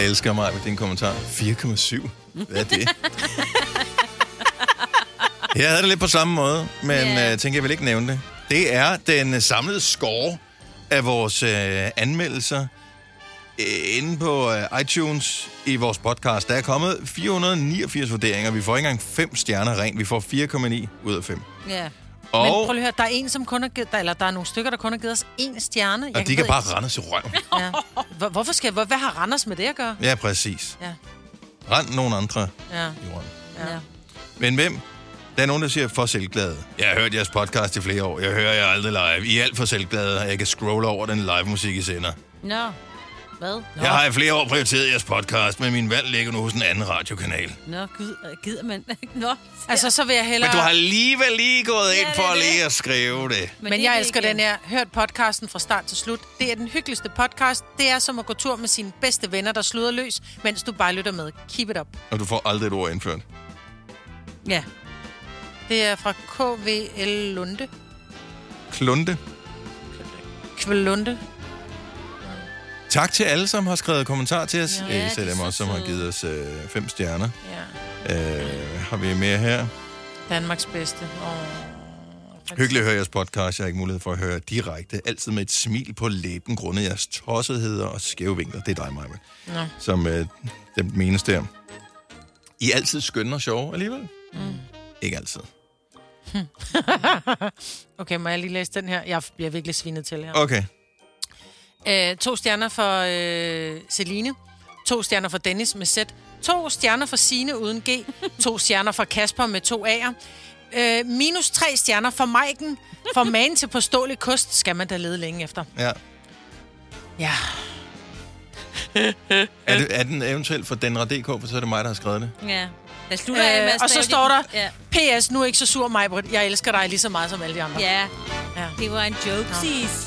Jeg elsker mig med din kommentar. 4,7. Hvad er det? Jeg havde det lidt på samme måde, men yeah. uh, tænker, jeg vil ikke nævne det. Det er den øh, samlede score af vores uh, anmeldelser uh, inde på uh, iTunes i vores podcast. Der er kommet 489 vurderinger. Vi får ikke engang 5 stjerner rent. Vi får 4,9 ud af 5. Ja. Og, Men prøv lige at høre, der er en, som kun har givet, der, eller der er nogle stykker, der kun har givet os én stjerne. og de kan bare rende til røven. Ja. Hvor- Hvorfor skal, hvor, hvad har Randers med det at gøre? Ja, præcis. Ja. Rend nogle andre Ja. i røven. ja. Men hvem? Der er nogen, der siger, for selvglade. Jeg har hørt jeres podcast i flere år. Jeg hører jer aldrig live. I er alt for selvglade, og jeg kan scrolle over den live musik, I sender. Nå. Hvad? Nå. Jeg har i flere år prioriteret jeres podcast, men min valg ligger nu hos en anden radiokanal. Nå, gud, gider man Nå. Altså, så vil jeg hellere... Men du har alligevel lige gået ind det for lige det. at skrive det. Men, det er jeg det elsker igen. den her. Hørt podcasten fra start til slut. Det er den hyggeligste podcast. Det er som at gå tur med sine bedste venner, der sluder løs, mens du bare lytter med. Keep it up. Og du får aldrig et ord indført. Ja. Det er fra KVL Lunde. Klunte. Kvælunde. Tak til alle, som har skrevet kommentarer til os. Ja, Især dem så også, som har givet os øh, fem stjerner. Ja. Øh, har vi mere her? Danmarks bedste. Oh. Hyggeligt at høre jeres podcast. Jeg har ikke mulighed for at høre direkte. Altid med et smil på læben, grundet jeres tossetheder og skæve vinkler. Det er dig, Maja, Nå. som øh, den menes der. I er altid skønne og sjove alligevel. Mm. Ikke altid. Okay, må jeg lige læse den her? Jeg bliver virkelig svinet til her. Okay. Øh, to stjerner for øh, Celine. To stjerner for Dennis med Z. To stjerner for Sine uden G. To stjerner for Kasper med to A'er. Øh, minus tre stjerner for Maiken. For man til påståelig kost skal man da lede længe efter. Ja. Ja. Er, det, er den eventuelt for Denra.dk, for så er det mig, der har skrevet det? Ja. Jeg slutter med Øh, at og så står der, Ja. PS, nu er ikke så sur, Majbrit. Jeg elsker dig lige så meget som alle de andre. ja, Ja. det var en joke, sis.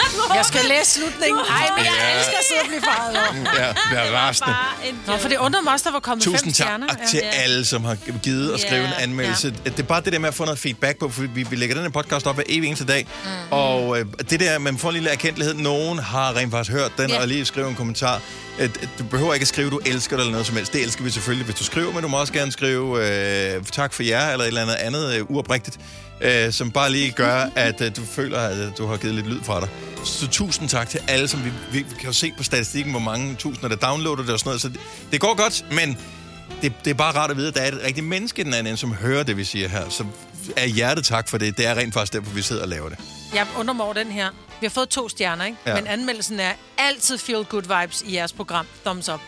Jeg skal læse slutningen. Ej, men jeg Ja. elsker at sidde og blive farvet over. Ja, det er rasende. Nå, for det undrer mig også, der var kommet fem Tusind tak stjerner. til Ja. alle, som har givet at skrive Ja. en anmeldelse. Det er bare det der med at få noget feedback på, for vi, vi lægger den her podcast op hver evig eneste dag. Mm. Og øh, det der, man får en lille erkendelighed. Nogen har rent faktisk hørt den, Ja. og lige skrive en kommentar. Øh, Du behøver ikke at skrive, du elsker det eller noget som helst. Det elsker vi selvfølgelig, hvis du skriver, men du må også gerne skrive øh, tak for jer, eller et eller andet andet øh, uoprigtigt, øh, som bare lige gør, at øh, du føler, at øh, du har givet lidt lyd fra dig. Så tusind tak til alle, som vi, vi, kan jo se på statistikken, hvor mange tusinder, der downloader det og sådan noget. Så det, det går godt, men det, det er bare rart at vide, at der er et rigtigt menneske den anden, som hører det, vi siger her. Så er hjertet tak for det. Det er rent faktisk derfor, vi sidder og laver det. Jeg undrer mig over den her. Vi har fået to stjerner, ikke? Ja. Ja. Men anmeldelsen er altid feel good vibes i jeres program. Thumbs up.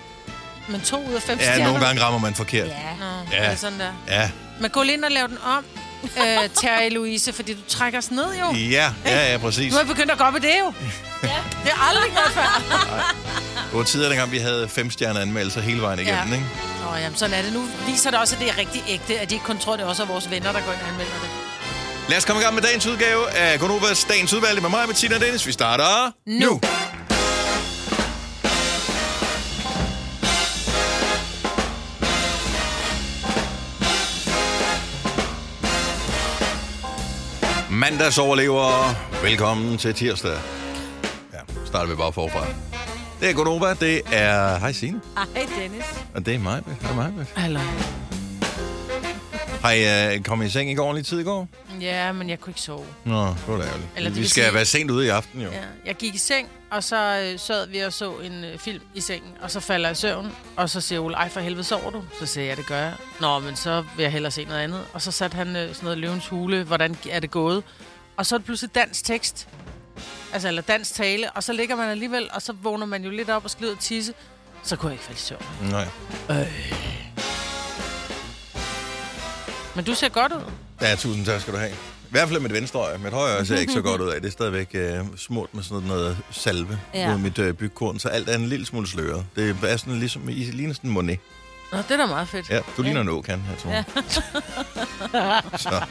Men to ud af fem Ja, stjerner? nogle gange rammer man forkert. Ja. Nå, Ja. ja. det er sådan der. Ja, Men gå lige ind og lav den om, øh, Terje Louise, fordi du trækker os ned jo. ja, ja, ja præcis. Nu er jeg begyndt at gå op i det jo. Ja. Det er aldrig været før. Det var tidligere, dengang vi havde fem stjerner anmeldelser hele vejen igennem, Ja. ikke? Nå, jamen, sådan er det. Nu viser det også, at det er rigtig ægte, at de ikke kun tror, det er også er vores venner, der går ind og anmelder det. Lad os komme i gang med dagens udgave af Gonovas Dagens Udvalgte med mig, Bettina og Dennis. Vi starter nu. nu. Mandags overlever. Velkommen til tirsdag. Ja, starter vi bare forfra. Det er Gonova, det er... Hej Signe. Ej, Dennis. Og det er mig, Hej mig. Hallo. Har I uh, kommet i seng i går ordentlig tid i går? Ja, men jeg kunne ikke sove. Nå, det var da ærgerligt. Eller det vi vil skal sige- være sent ude i aften, jo. Ja, jeg gik i seng, og så øh, sad vi og så en øh, film i sengen, og så falder jeg i søvn, og så siger Ole, ej for helvede, sover du? Så siger jeg, det gør jeg. Nå, men så vil jeg hellere se noget andet. Og så satte han øh, sådan noget løvens hule, hvordan er det gået? Og så er det pludselig dansk tekst, altså eller dansk tale, og så ligger man alligevel, og så vågner man jo lidt op og skal ud og tisse. Så kunne jeg ikke falde i søvn. Nej. Men du ser godt ud. Ja, tusind tak skal du have. I hvert fald med det venstre øje. Mit højre øje ser ikke så godt ud af. Det er stadigvæk øh, smurt med sådan noget salve Ja. ja. mod mit øh, bygkorn, så alt er en lille smule sløret. Det er sådan ligesom, I ligner sådan en monet. Nå, det er da meget fedt. Ja, du ligner en åkan her, tror jeg. så.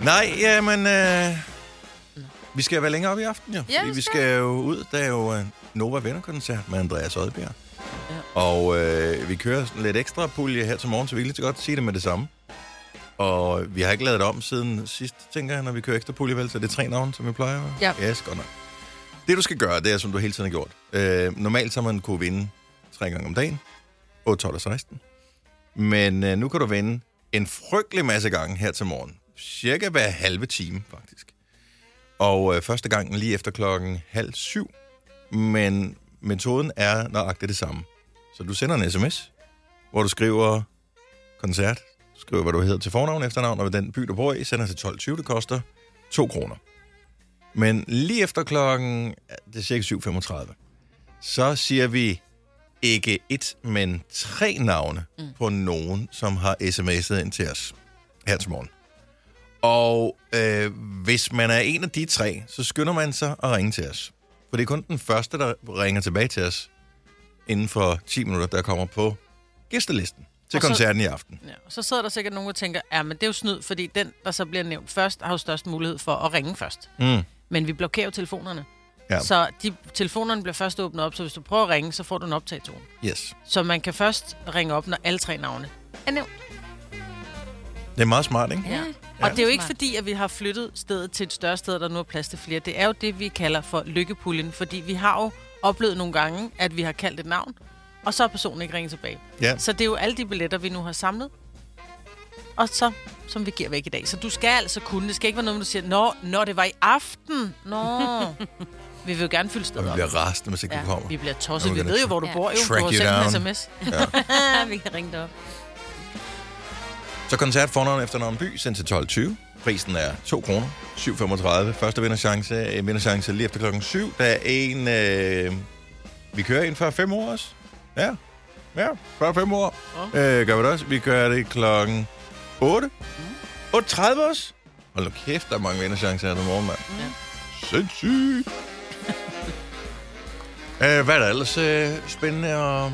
Nej, jamen... Øh, vi skal være længere op i aften, jo. Ja, vi vi skal. skal jo ud. Der er jo øh, Nova Venner-koncert med Andreas Oddbjerg. Ja. Og øh, vi kører sådan lidt ekstra pulje her til morgen, så vi kan lige så godt sige det med det samme. Og vi har ikke lavet det om siden sidst, tænker jeg, når vi kører ekstra pulje, vel? Så det er tre navne, som vi plejer. Ja. Yes, godt nok. Det, du skal gøre, det er, som du hele tiden har gjort. Øh, normalt så man kunne vinde tre gange om dagen. 8, 12 og 16. Men øh, nu kan du vinde en frygtelig masse gange her til morgen. Cirka hver halve time, faktisk. Og øh, første gang lige efter klokken halv syv. Men metoden er nøjagtigt det samme. Så du sender en sms, hvor du skriver koncert, skriver, hvad du hedder til fornavn, efternavn, og den by, du bor i, sender til 12.20, det koster 2 kroner. Men lige efter klokken, det er cirka 7.35, så siger vi ikke et, men tre navne mm. på nogen, som har sms'et ind til os her til morgen. Og øh, hvis man er en af de tre, så skynder man sig at ringe til os. For det er kun den første, der ringer tilbage til os inden for 10 minutter, der kommer på gæstelisten til Og så- koncerten i aften. Ja, og så sidder der sikkert nogen og tænker, ja, men det er jo snyd, fordi den, der så bliver nævnt først, har jo størst mulighed for at ringe først. Mm. Men vi blokerer jo telefonerne. Ja. Ja. Så de, telefonerne bliver først åbnet op, så hvis du prøver at ringe, så får du en optagetone. Yes. Så man kan først ringe op, når alle tre navne er nævnt. Det er meget smart, ikke? Ja. Og det er jo ikke fordi, at vi har flyttet stedet til et større sted, der nu er plads til flere. Det er jo det, vi kalder for lykkepuljen, fordi vi har jo oplevet nogle gange, at vi har kaldt et navn, og så har personen ikke ringet tilbage. Ja. Så det er jo alle de billetter, vi nu har samlet, og så, som vi giver væk i dag. Så du skal altså kunne. Det skal ikke være noget, du siger, Nå, når det var i aften. Nå. vi vil jo gerne fylde stedet vi op. bliver rasende, hvis ikke du kommer. Vi bliver tosset. Nå, Vi vi ved jo, hvor du Ja. bor. Jo. Du Track har you sendt en sms. vi kan ringe dig op. Så koncert fornavn efter navn by, sendt til 12.20. Prisen er 2 kroner. 7,35. Første vinderchance, en vinderchance lige efter klokken 7. Der er en... Øh, vi kører en før 5 år også. Ja, ja, før 5 år. Åh. Øh, gør vi det også. Vi gør det klokken 8. 8.30 også. Hold nu kæft, der er mange vinderchancer her til morgen, mand. Ja. Sindssygt. øh, hvad er der ellers øh, spændende at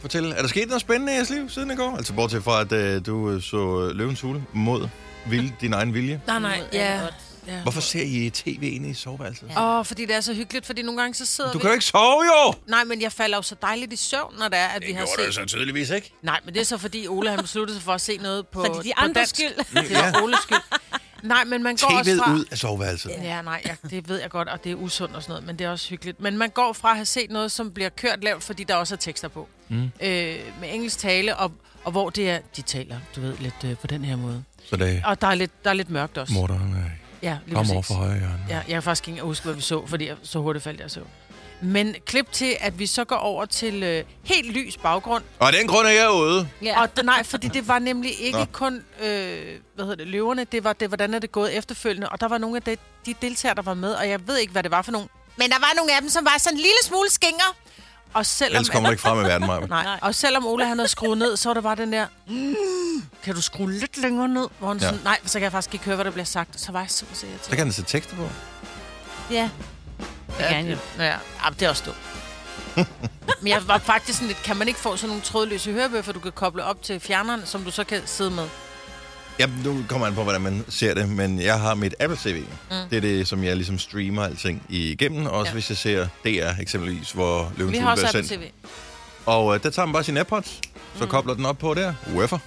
fortælle? Er der sket noget spændende i jeres liv siden i går? Altså bortset fra, at øh, du øh, så øh, Løvens Hule mod vil, din egen vilje. Nej, nej. Ja. Ja. Hvorfor ser I tv inde i soveværelset? Ja. Åh, oh, fordi det er så hyggeligt, fordi nogle gange så sidder Du vi... kan jo ikke sove, jo! Nej, men jeg falder jo så dejligt i søvn, når det er, at vi har set... så tydeligvis ikke. Nej, men det er så fordi Ole han besluttede sig for at se noget på, For de på andres dansk. skyld. Det var Oles skyld. Nej, men man går også TV'et fra... ud af soveværelset. Ja, nej, ja, det ved jeg godt, og det er usundt og sådan noget, men det er også hyggeligt. Men man går fra at have set noget, som bliver kørt lavt, fordi der også er tekster på. Mm. Øh, med engelsk tale, og, og hvor det er, de taler, du ved, lidt øh, på den her måde. Så det er Og der er lidt, der er lidt mørkt også. morderen øh, Ja, lige kom over for højre hjørne. Ja, jeg kan faktisk ikke huske, hvad vi så, fordi jeg, så hurtigt faldt jeg søvn. Men klip til, at vi så går over til øh, helt lys baggrund. Og af den grund er jeg ude. Ja. Og d- nej, fordi det var nemlig ikke Nå. Kun, øh, hvad hedder det, løverne, det var, det, hvordan er det gået efterfølgende. Og der var nogle af de, de deltagere, der var med, og jeg ved ikke, hvad det var for nogle. Men der var nogle af dem, som var sådan en lille smule skinger. Og selvom, Ellers kommer du ikke frem i verden, Maja. nej, og selvom Ole han havde skruet ned, så var der bare den der, mm, kan du skrue lidt længere ned? Hvor han Ja. ja. sådan, nej, så kan jeg faktisk ikke høre, hvad der bliver sagt. Så var jeg simpelthen så Så irriteret. kan den sætte tekster på. ja. Det kan jo. Ja, ja, det er også dumt. Men jeg var faktisk sådan lidt, kan man ikke få sådan nogle trådløse hørebøffer, du kan koble op til fjerneren, som du så kan sidde med? Ja, nu kommer an på, hvordan man ser det, men jeg har mit Apple TV. Mm. Det er det, som jeg ligesom streamer alting igennem. Også ja. Hvis jeg ser DR eksempelvis, hvor Løvens Vi har også Apple. TV. Og øh, der tager man bare sin AirPods, så mm. kobler den op på der. Weffer.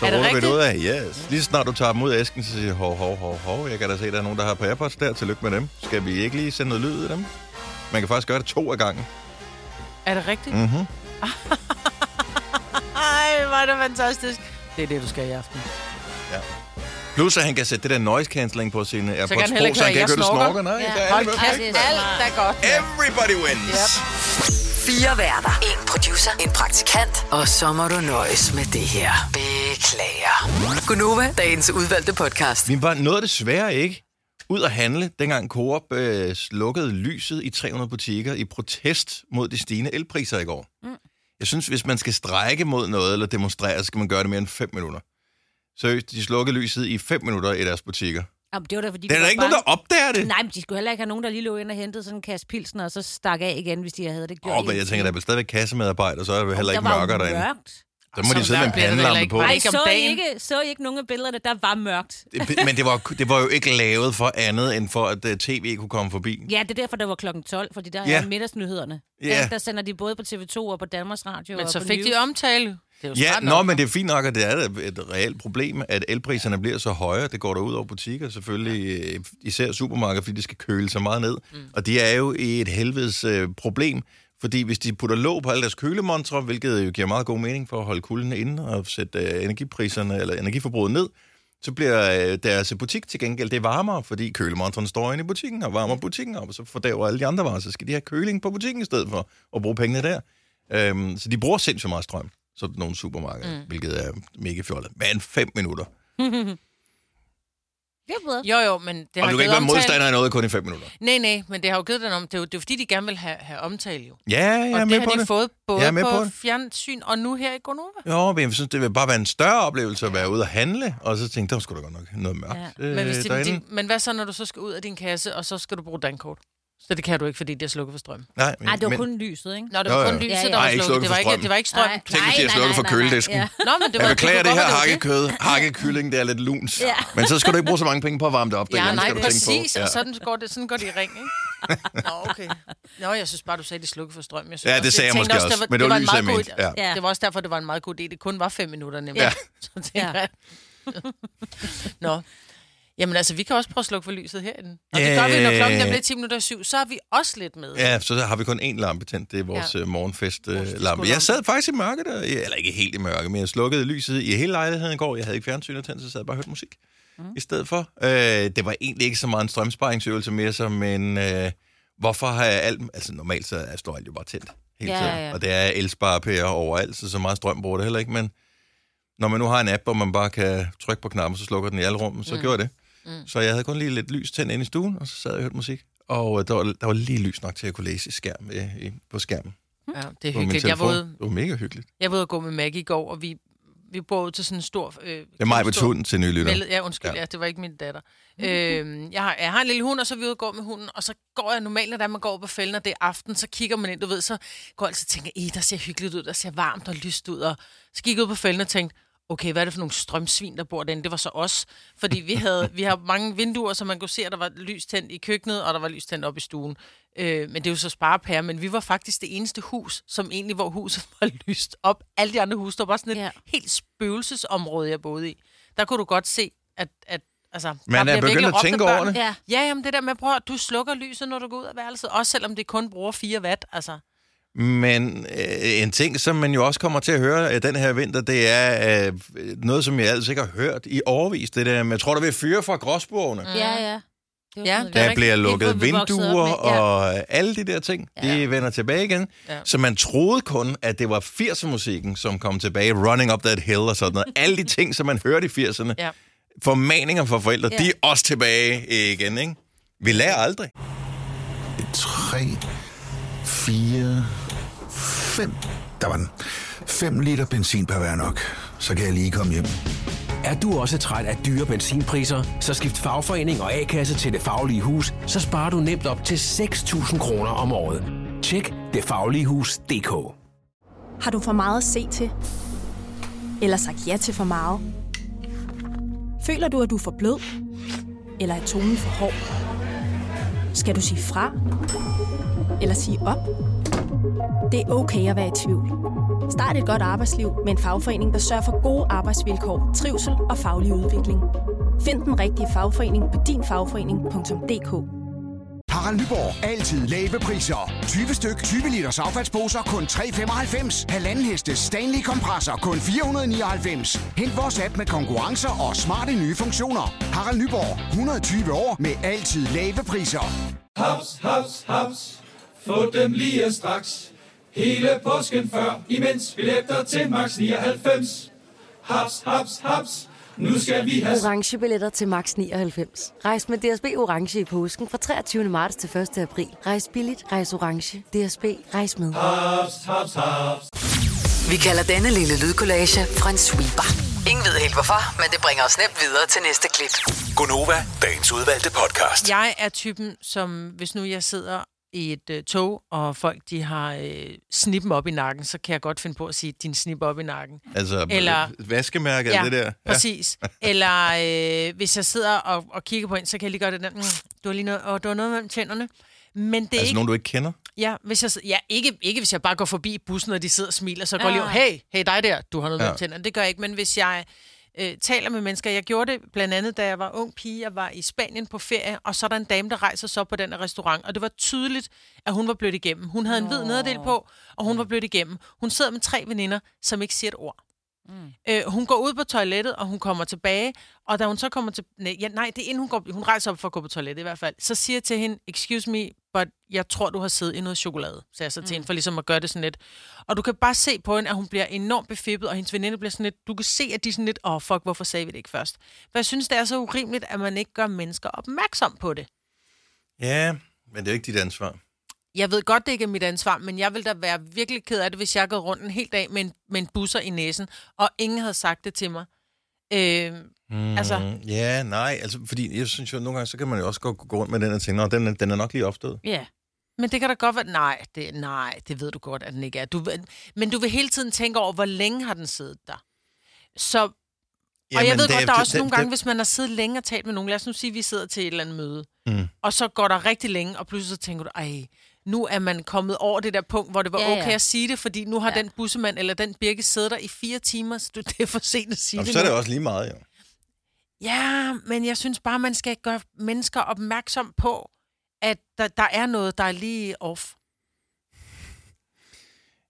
Så Er det ruller vi det ud af. Yes. Lige snart du tager dem ud af æsken, så siger jeg, hov, hov, hov, hov. Jeg kan da se, at der er nogen, der har på AirPods der. Tillykke med dem. Skal vi ikke lige sende noget lyd af dem? Man kan faktisk gøre det to af gangen. Er det rigtigt? Mm-hmm. Ej, hvor er det fantastisk. Det er det, du skal i aften. Plus, at han kan sætte det der noise cancelling på sine AirPods kan han heller ikke på, så han ikke høre, du Ja. snorker. Nej, Ja. der er Hold det kæft, Alt er godt. Everybody wins. Yep. Fire værter. En producer. En praktikant. Og så må du nøjes med det her. Beklager. Gunova, dagens udvalgte podcast. Vi var noget desværre ikke ud at handle, dengang Coop øh, slukkede lyset i 300 butikker i protest mod de stigende elpriser i går. Mm. Jeg synes, hvis man skal strække mod noget eller demonstrere, så skal man gøre det mere end 5 minutter. Seriøst, de slukkede lyset i 5 minutter i deres butikker. Jamen, det var da, fordi Det er de der var ikke nogen, der bange. opdager det. Nej, men de skulle heller ikke have nogen, der lige lå ind og hentede sådan en kasse pilsen, og så stak af igen, hvis de havde det gjort. Åh, oh, men jeg tænker, der er vel stadigvæk kassemedarbejdere, så er det heller ikke der var jo mørkere derinde. mørkt. Så må de sidde med en det pandelampe på. Nej. Så I, ikke, så I ikke nogen af billederne, der var mørkt. Det- Men det var, det var jo ikke lavet for andet, end for at uh, tv kunne komme forbi. Ja, det er derfor, der var klokken 12, fordi der Ja. er middagsnyhederne. Ja. Der, der sender de både på TV2 og på Danmarks Radio Men og så fik News. de omtale. Det er Ja, nå, men det er fint nok, at det er et reelt problem, at elpriserne bliver så høje. Det går der ud over butikker, selvfølgelig øh, især supermarkeder, fordi de skal køle så meget ned. Mm. Og de er jo i et helvedes øh, problem, fordi hvis de putter låg på alle deres kølemontre, hvilket jo giver meget god mening for at holde kulden inde og sætte øh, energipriserne eller energiforbruget ned, så bliver øh, deres butik til gengæld det er varmere, fordi kølemontrene står inde i butikken og varmer butikken op, og så fordæver alle de andre varer, så skal de have køling på butikken i stedet for at bruge pengene der. Øhm, så de bruger sindssygt meget strøm, sådan nogle supermarkeder, mm. hvilket er mega fjollet. Men fem minutter. Det er bedre. Jo, jo, men det har Og du kan ikke være omtale- modstander af noget kun i fem minutter. Nej, nej, men det har jo givet den om. Det er jo, det er jo fordi, de gerne vil have, have omtale jo. Ja, jeg er og med det på har de det. fået både Jeg er med på, på det. fjernsyn og nu her i Gonova. Jo, men jeg synes, det vil bare være en større oplevelse at være ude og handle, og så tænkte jeg, der skulle da godt nok noget mørkt Ja. øh, Men, hvis det, derinde. din, men hvad så, når du så skal ud af din kasse, og så skal du bruge dankort? Så det kan du ikke, fordi det er slukket for strøm. Nej, men, Nej, det var men, kun lyset, ikke? Nå, det var jo. kun lyset, Ja, ja. der var ikke slukket. Det for var, ikke, strøm. det var ikke strøm. Nej. Tænk, hvis de har slukket for køledisken. Ja. Nå, men det var, Jeg beklager kunne det her hakkekød. Hakkekylling, det er lidt luns. Ja. Men så skal du ikke bruge så mange penge på at varme det op. Ja, derhjemme, nej, skal du tænke præcis. på. Og sådan går det, sådan går det i ring, ikke? Nå, okay. Nå, jeg synes bare, du sagde, de slukkede for strøm. Jeg synes Ja, også- det sagde jeg tænkte måske også, men det var lyset, meget jeg mente. Ja. Ja. Det var også derfor, det var en meget god idé. Det kun var fem minutter, nemlig. Ja. Så tænker Ja. jeg... Nå. Jamen altså, vi kan også prøve at slukke for lyset herinde. Og det gør vi, når klokken der Øh. bliver 10 minutter i syv. Så er vi også lidt med. Ja, så har vi kun én lampe tændt. Det er vores Ja. ja. morgenfest-lampe. skolelampe. jeg sad faktisk i mørke der. Eller ikke helt i mørke, men jeg slukkede lyset i hele lejligheden i går. Jeg havde ikke fjernsynet tændt, så sad jeg bare og hørte musik mm. i stedet for. Øh, det var egentlig ikke så meget en strømsparingsøvelse mere, som men øh, hvorfor har jeg alt... Altså normalt så er- står alt jo bare tændt hele Ja, tiden. ja. Og det er elsparepærer overalt, så så meget strøm bruger det heller ikke. Men når man nu har en app, hvor man bare kan trykke på knappen, så slukker den i alle rummen, så mm. gjorde det. Mm. Så jeg havde kun lige lidt lys tændt ind i stuen, og så sad jeg og hørte musik. Og øh, der var, der var lige lys nok til at kunne læse i skærm, øh, på skærmen. Ja, det er min hyggeligt. Jeg var, ude, Det var mega hyggeligt. jeg var ude at gå med Maggie i går, og vi, vi bor ud til sådan en stor... Øh, Det er mig med stor- hunden til nye lytter. Ja, undskyld, Ja. ja. ja, det var ikke min datter. øhm, jeg, har, jeg har en lille hund, og så er vi ude og gå med hunden, og så går jeg normalt, når der man går på fælden, og det er aften, så kigger man ind, du ved, så går jeg altid og tænker, "Ih, der ser hyggeligt ud, der ser varmt og lyst ud, og så gik jeg ud på fælden og tænkte, okay, hvad er det for nogle strømsvin, der bor derinde? Det var så os, fordi vi havde, vi har mange vinduer, så man kunne se, at der var lys tændt i køkkenet, og der var lys tændt op i stuen. Øh, men det er jo så sparepære, men vi var faktisk det eneste hus, som egentlig, hvor huset var lyst op. Alle de andre huse, der var bare sådan et Ja. helt spøgelsesområde, jeg boede i. Der kunne du godt se, at, at altså, Man der er begyndt virkelig at tænke over det. Ja. Ja, jamen det der med, prøv at du slukker lyset, når du går ud af værelset, også selvom det kun bruger 4 watt, altså. Men øh, en ting, som man jo også kommer til at høre øh, den her vinter, det er øh, noget, som jeg altså ikke har hørt i overvis. Det der med, jeg tror, der vil fyre fra gråsborgene. Mm. Ja, ja. Ja, er Der rigtigt. bliver lukket er, vinduer med, ja. og alle de der ting, Ja. de vender tilbage igen. Ja. Så man troede kun, at det var 80'er-musikken, som kom tilbage. Running Up That Hill og sådan noget. Alle de ting, som man hørte i 80'erne. Ja. Formaninger fra forældre, Ja. de er også tilbage igen, ikke? Vi lærer aldrig. 3, 4, 5. Der var den. 5 liter benzin per hver nok. Så kan jeg lige komme hjem. Er du også træt af dyre benzinpriser, så skift fagforening og A-kasse til Det Faglige Hus, så sparer du nemt op til 6.000 kroner om året. Tjek detfagligehus.dk Har du for meget at se til? Eller sagt ja til for meget? Føler du, at du er for blød? Eller er tonen for hård? Skal du sige fra? Eller sige op? Det er okay at være i tvivl. Start et godt arbejdsliv med en fagforening, der sørger for gode arbejdsvilkår, trivsel og faglig udvikling. Find den rigtige fagforening på dinfagforening.dk Harald Nyborg. Altid lave priser. 20 styk, 20 liters affaldsposer kun 3,95. Halvanden heste Stanley kompresser kun 499. Hent vores app med konkurrencer og smarte nye funktioner. Harald Nyborg. 120 år med altid lave priser. Haps, haps, haps. Få dem lige straks. Hele påsken før, imens billetter til max 99. Haps, haps, haps. Nu skal vi have orange billetter til max 99. Rejs med DSB orange i påsken fra 23. marts til 1. april. Rejs billigt, rejs orange. DSB rejs med. haps, haps, haps. Vi kalder denne lille lydkollage en sweeper. Ingen ved helt hvorfor, men det bringer os nemt videre til næste klip. Gunova, dagens udvalgte podcast. Jeg er typen, som hvis nu jeg sidder i et øh, tog, og folk de har øh, snippen op i nakken, så kan jeg godt finde på at sige, din snip op i nakken. Altså, Eller- vaskemærke ja, det der. præcis. Eller øh, hvis jeg sidder og, og kigger på en, så kan jeg lige gøre det der, mm, du har lige noget, og du har noget mellem tænderne. Men det er Altså ikke... nogen, du ikke kender? Ja, hvis jeg, ja ikke, ikke hvis jeg bare går forbi bussen, og de sidder og smiler, så går jeg lige, hey, hey dig der, du har noget Ja. ja. med tænderne. Det gør jeg ikke, men hvis jeg øh, taler med mennesker, jeg gjorde det blandt andet, da jeg var ung pige, jeg var i Spanien på ferie, og så er der en dame, der rejser sig op på den restaurant, og det var tydeligt, at hun var blødt igennem. Hun havde en hvid nederdel på, og hun var blødt igennem. Hun sidder med tre veninder, som ikke siger et ord. Mm. Øh, hun går ud på toilettet, og hun kommer tilbage, og da hun så kommer til... Nej, ja, nej, det er inden hun går... Hun rejser op for at gå på toilettet i hvert fald. Så siger jeg til hende, excuse me, but jeg tror, du har siddet i noget chokolade, sagde jeg så til mm. hende, for ligesom at gøre det sådan lidt. Og du kan bare se på hende, at hun bliver enormt befippet, og hendes veninde bliver sådan lidt... Du kan se, at de er sådan lidt, åh, oh, fuck, hvorfor sagde vi det ikke først? For jeg synes, det er så urimeligt, at man ikke gør mennesker opmærksom på det. Ja, men det er jo ikke dit ansvar. Jeg ved godt, det ikke er mit ansvar, men jeg ville da være virkelig ked af det, hvis jeg gik rundt en hel dag med en, med en busser i næsen, og ingen havde sagt det til mig. Øh, Mm, Altså- Ja, nej, altså, fordi jeg synes jo, nogle gange, så kan man jo også gå, gå rundt med den og tænke, Nå, den, er- den er nok lige opstået. Ja. Men det kan da godt være... Nej, det, nej, det ved du godt, at den ikke er. Du, men du vil hele tiden tænke over, hvor længe har den siddet der. Så, og Jamen, jeg ved det- godt, der er også det- nogle gange, det- hvis man har siddet længe og talt med nogen. Lad os nu sige, at vi sidder til et eller andet møde. Mm. Og så går der rigtig længe, og pludselig så tænker du, ej, nu er man kommet over det der punkt, hvor det var Ja, ja, ja. okay at sige det, fordi nu har ja. den bussemand eller den birke siddet der i fire timer, så det er for sent at sige Jamen, det så er det nu. også lige meget, jo. Ja, men jeg synes bare, man skal gøre mennesker opmærksom på, at der, der er noget, der er lige off.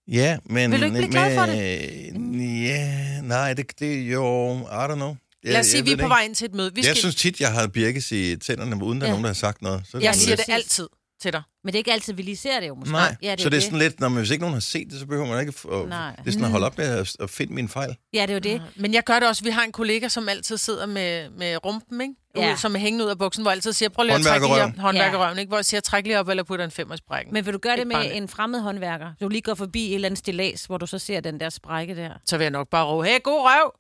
Ja, men... Vil du ikke blive glad for det? Ja, nej, det, det er jo... I don't know. Jeg, Lad os sige, jeg vi er på vej ind til et møde. Vi Jeg skal... synes tit, jeg har birkes i tænderne, uden der er Ja. nogen, der har sagt noget. Så er jeg siger det altid til dig. Men det er ikke altid, vi lige ser det jo måske. Nej, ja, det så det er sådan lidt, når man, hvis ikke nogen har set det, så behøver man ikke at, Nej. det er sådan at holde op med at, at finde min fejl. Ja, det er jo det. Men jeg gør det også. Vi har en kollega, som altid sidder med, med rumpen, ikke? Ja. Ja. som er hængende ud af buksen, hvor jeg altid siger, prøv lige at trække lige Håndværkerrøven. op. Håndværkerøven, ikke? Hvor jeg siger, træk lige op, eller putte en femmer i sprækken. Men vil du gøre det med bare en fremmed håndværker? Du lige går forbi et eller andet stilas, hvor du så ser den der sprække der. Så vil jeg nok bare råbe, hey, god røv!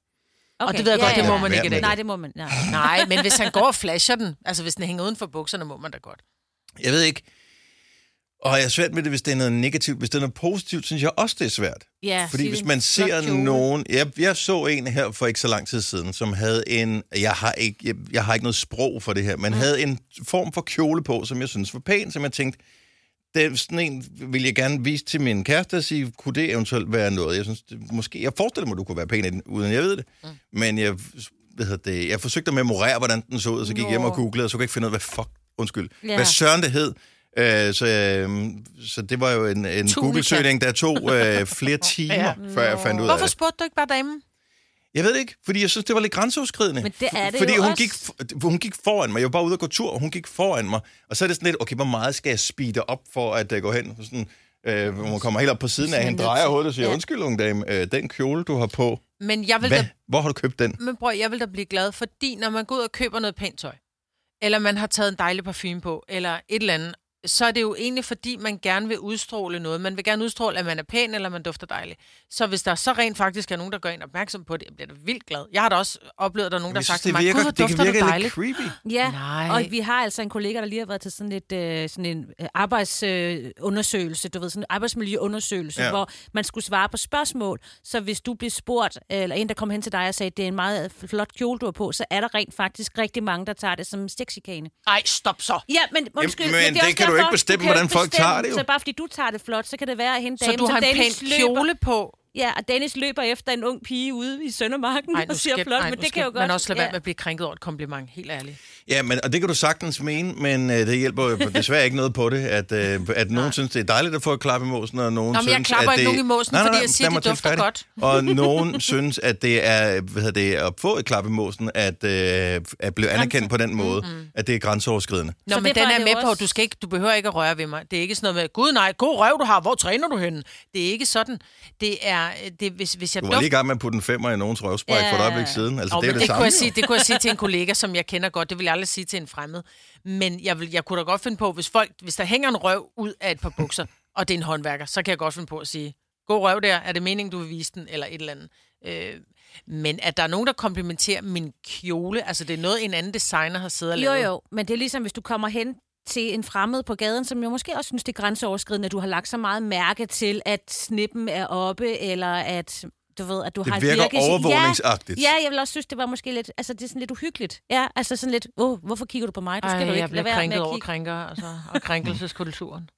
Okay. Og det ved jeg godt, det må man Ja, ikke i men- dag. Nej, det må man. Nej. Nej, men hvis han går og flasher den, altså hvis den hænger uden for bukserne, må man da godt. Jeg ved ikke. Og jeg er svært med det, hvis det er noget negativt. Hvis det er noget positivt, synes jeg også, det er svært. Ja, Fordi hvis man ser nogen... Jeg, jeg så en her for ikke så lang tid siden, som havde en... Jeg har ikke, jeg, jeg har ikke noget sprog for det her, men mm. havde en form for kjole på, som jeg synes var pæn, som jeg tænkte, det er sådan en vil jeg gerne vise til min kæreste og sige, kunne det eventuelt være noget? Jeg synes, det, måske, jeg forestiller mig, du kunne være pæn i den, uden jeg ved det. Mm. Men jeg, hvad hedder det, jeg forsøgte at memorere, hvordan den så ud, så gik jeg hjem og googlede, og så kunne jeg ikke finde ud af, hvad fuck, undskyld, Ja. hvad søren det hed. Øh, så, øh, så det var jo en, en. Google-søgning, der tog øh, flere timer, ja. før jeg fandt ud af Hvorfor det. spurgte du ikke bare damen? Jeg ved det ikke, fordi jeg synes, det var lidt grænseoverskridende. Men det er det fordi jo hun også. gik, hun gik foran mig. Jeg var bare ude og gå tur, og hun gik foran mig. Og så er det sådan lidt, okay, hvor meget skal jeg speede op for at uh, gå hen? Sådan, øh, hvor man kommer helt op på siden af hende, drejer hovedet og siger, Ja. undskyld, unge dame, øh, den kjole, du har på, Men jeg vil hvad? da Hvor har du købt den? Men bror, jeg vil da blive glad, fordi når man går ud og køber noget pænt tøj, eller man har taget en dejlig parfume på, eller et eller andet, så er det jo egentlig, fordi man gerne vil udstråle noget. Man vil gerne udstråle, at man er pæn, eller man dufter dejligt. Så hvis der så rent faktisk er nogen, der gør en opmærksom på det, jeg bliver da vildt glad. Jeg har da også oplevet, at der er nogen, der har sagt til det mig, virker, gud, hvor det dufter virke du lidt dejligt. creepy. Ja, Nej. og vi har altså en kollega, der lige har været til sådan, et, øh, sådan en øh, arbejdsundersøgelse, du ved, sådan en arbejdsmiljøundersøgelse, Ja. hvor man skulle svare på spørgsmål. Så hvis du bliver spurgt, eller en, der kom hen til dig og sagde, det er en meget flot kjole, du har på, så er der rent faktisk rigtig mange, der tager det som sexikane. Ej, stop så. Ja, men undskyld. men er det også kan du derfor, ikke bestemme, kan jo hvordan folk tager det jo. Så bare fordi du tager det flot, så kan det være, at hende Så dame, du har en pæn kjole på. Ja, og Dennis løber efter en ung pige ude i Søndermarken Ej, og siger flot, ej, men det skal kan jo godt... man også lade være ja. med at blive krænket over et kompliment, helt ærligt. Ja, men, og det kan du sagtens mene, men øh, det hjælper jo desværre ikke noget på det, at, øh, at nogen synes, det er dejligt at få et klap i måsen, og nogen Nå, men jeg synes, klapper at ikke det... nogen i måsen, fordi jeg siger, det dufter færdig. Og nogen synes, at det er hvad hedder det, at få et klap i måsen, at, øh, at blive anerkendt på den måde, mm-hmm. at det er grænseoverskridende. Nå, Så men den er med på, du, skal ikke, du behøver ikke at røre ved mig. Det er ikke sådan noget med, gud nej, god røv du har, hvor træner du henne? Det er ikke sådan. Det er, det, hvis, hvis jeg Du var lige i gang med at putte en femmer i nogens røvspræk Ja. for et øjeblik siden. Altså, Oh, det er det, jo det, det, kunne samme. jeg sige, det kunne jeg sige til en kollega, som jeg kender godt. Det vil jeg aldrig sige til en fremmed. Men jeg, vil, jeg kunne da godt finde på, hvis, folk, hvis der hænger en røv ud af et par bukser, og det er en håndværker, så kan jeg godt finde på at sige, god røv der, er det meningen, du vil vise den, eller et eller andet. Øh, men at der er nogen, der komplimenterer min kjole, altså det er noget, en anden designer har siddet og Jo, lavet. jo, men det er ligesom, hvis du kommer hen til en fremmed på gaden, som jo måske også synes, det er grænseoverskridende, at du har lagt så meget mærke til, at snippen er oppe, eller at du ved, at du Det har virker birkes- overvågningsagtigt. Ja, ja, jeg vil også synes, det var måske lidt, altså det er sådan lidt uhyggeligt. Ja, altså sådan lidt, åh, hvorfor kigger du på mig? Du skal Ej, du ikke jeg bliver lade være med over krænker, altså, og krænkelseskulturen.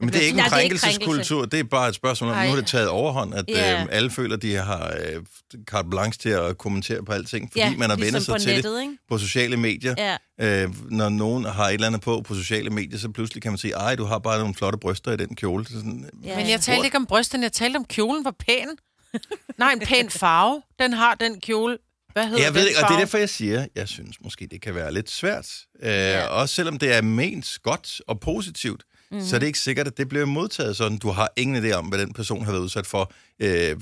Men det er ikke en Nej, er krænkelseskultur, det er bare et spørgsmål om, nu har det taget overhånd, at Ja. øh, alle føler, at de har øh, carte blanche til at kommentere på alting, fordi Ja, man har ligesom vendt sig på til nettet, det ikke? på sociale medier. Ja. Øh, når nogen har et eller andet på på sociale medier, så pludselig kan man sige, ej, du har bare nogle flotte bryster i den kjole. Så sådan, Ja, Men jeg talte ikke om brysterne, jeg talte om kjolen var pæn. Nej, en pæn farve. Den har den kjole. Hvad hedder Jeg ved ikke, og det er derfor, jeg siger, jeg synes måske, det kan være lidt svært. Øh, ja. Også selvom det er ment godt og positivt, mm-hmm. så er det ikke sikkert, at det bliver modtaget sådan. Du har ingen idé om, hvad den person har været udsat for øh,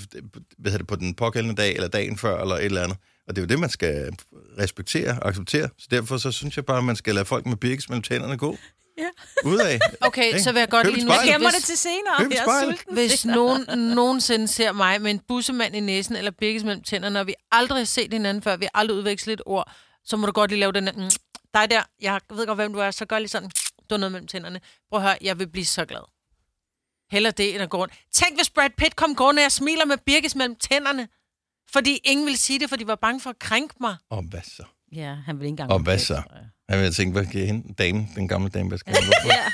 hvad det, på den pågældende dag, eller dagen før, eller et eller andet. Og det er jo det, man skal respektere og acceptere. Så derfor så synes jeg bare, at man skal lade folk med birkes mellem tænderne gå. Ja. Udad. Okay, Ikke? så vil jeg godt lige nu... Jeg gemmer det til senere. Køb Jeg er sulten. Hvis nogen nogensinde ser mig med en bussemand i næsen eller birkes mellem tænderne, og vi aldrig har set hinanden før, vi har aldrig udvekslet et ord, så må du godt lige lave den der, mm, dig der, jeg ved godt, hvem du er, så gør lige sådan, du har noget mellem tænderne. Prøv at høre, jeg vil blive så glad. Heller det, end at gå rundt. Tænk, hvis Brad Pitt kom gående, og jeg smiler med birkes mellem tænderne. Fordi ingen ville sige det, for de var bange for at krænke mig. Og hvad så? Ja, han vil ikke engang... Og hvad så? Jeg vil tænke, hvad giver hende? Dame, den gamle dame, hvad skal hun? Ja.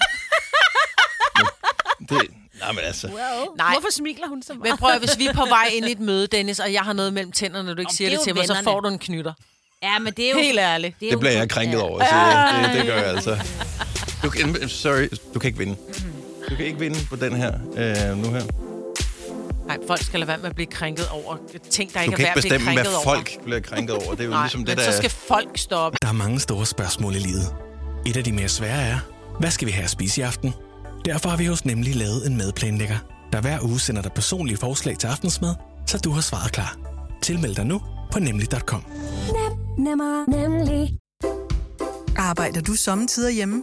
Det, nej, men altså. Well, Nej. Hvorfor smiler hun så meget? Men prøv at, hvis vi er på vej ind i et møde, Dennis, og jeg har noget mellem tænderne, når du ikke Om siger det det, til mig, så vennerne. får du en knytter. Ja, men det er jo... Helt ærligt. Det, Det bliver jeg krænket Ja. over, så det, det gør jeg altså. Du kan, sorry, du kan ikke vinde. Du kan ikke vinde på den her, øh, nu her. Nej, folk skal lade være med at blive krænket over ting, der Du ikke kan er ikke værd at blive bestemme, hvad krænket over. folk bliver krænket over. Det er jo Nej, ligesom men det, der... så skal folk stoppe. Der er mange store spørgsmål i livet. Et af de mere svære er, hvad skal vi have at spise i aften? Derfor har vi hos Nemlig lavet en madplanlægger, der hver uge sender dig personlige forslag til aftensmad, så du har svaret klar. Tilmeld dig nu på nemlig.com. Nemmer, nemlig. Arbejder du sommetider hjemme?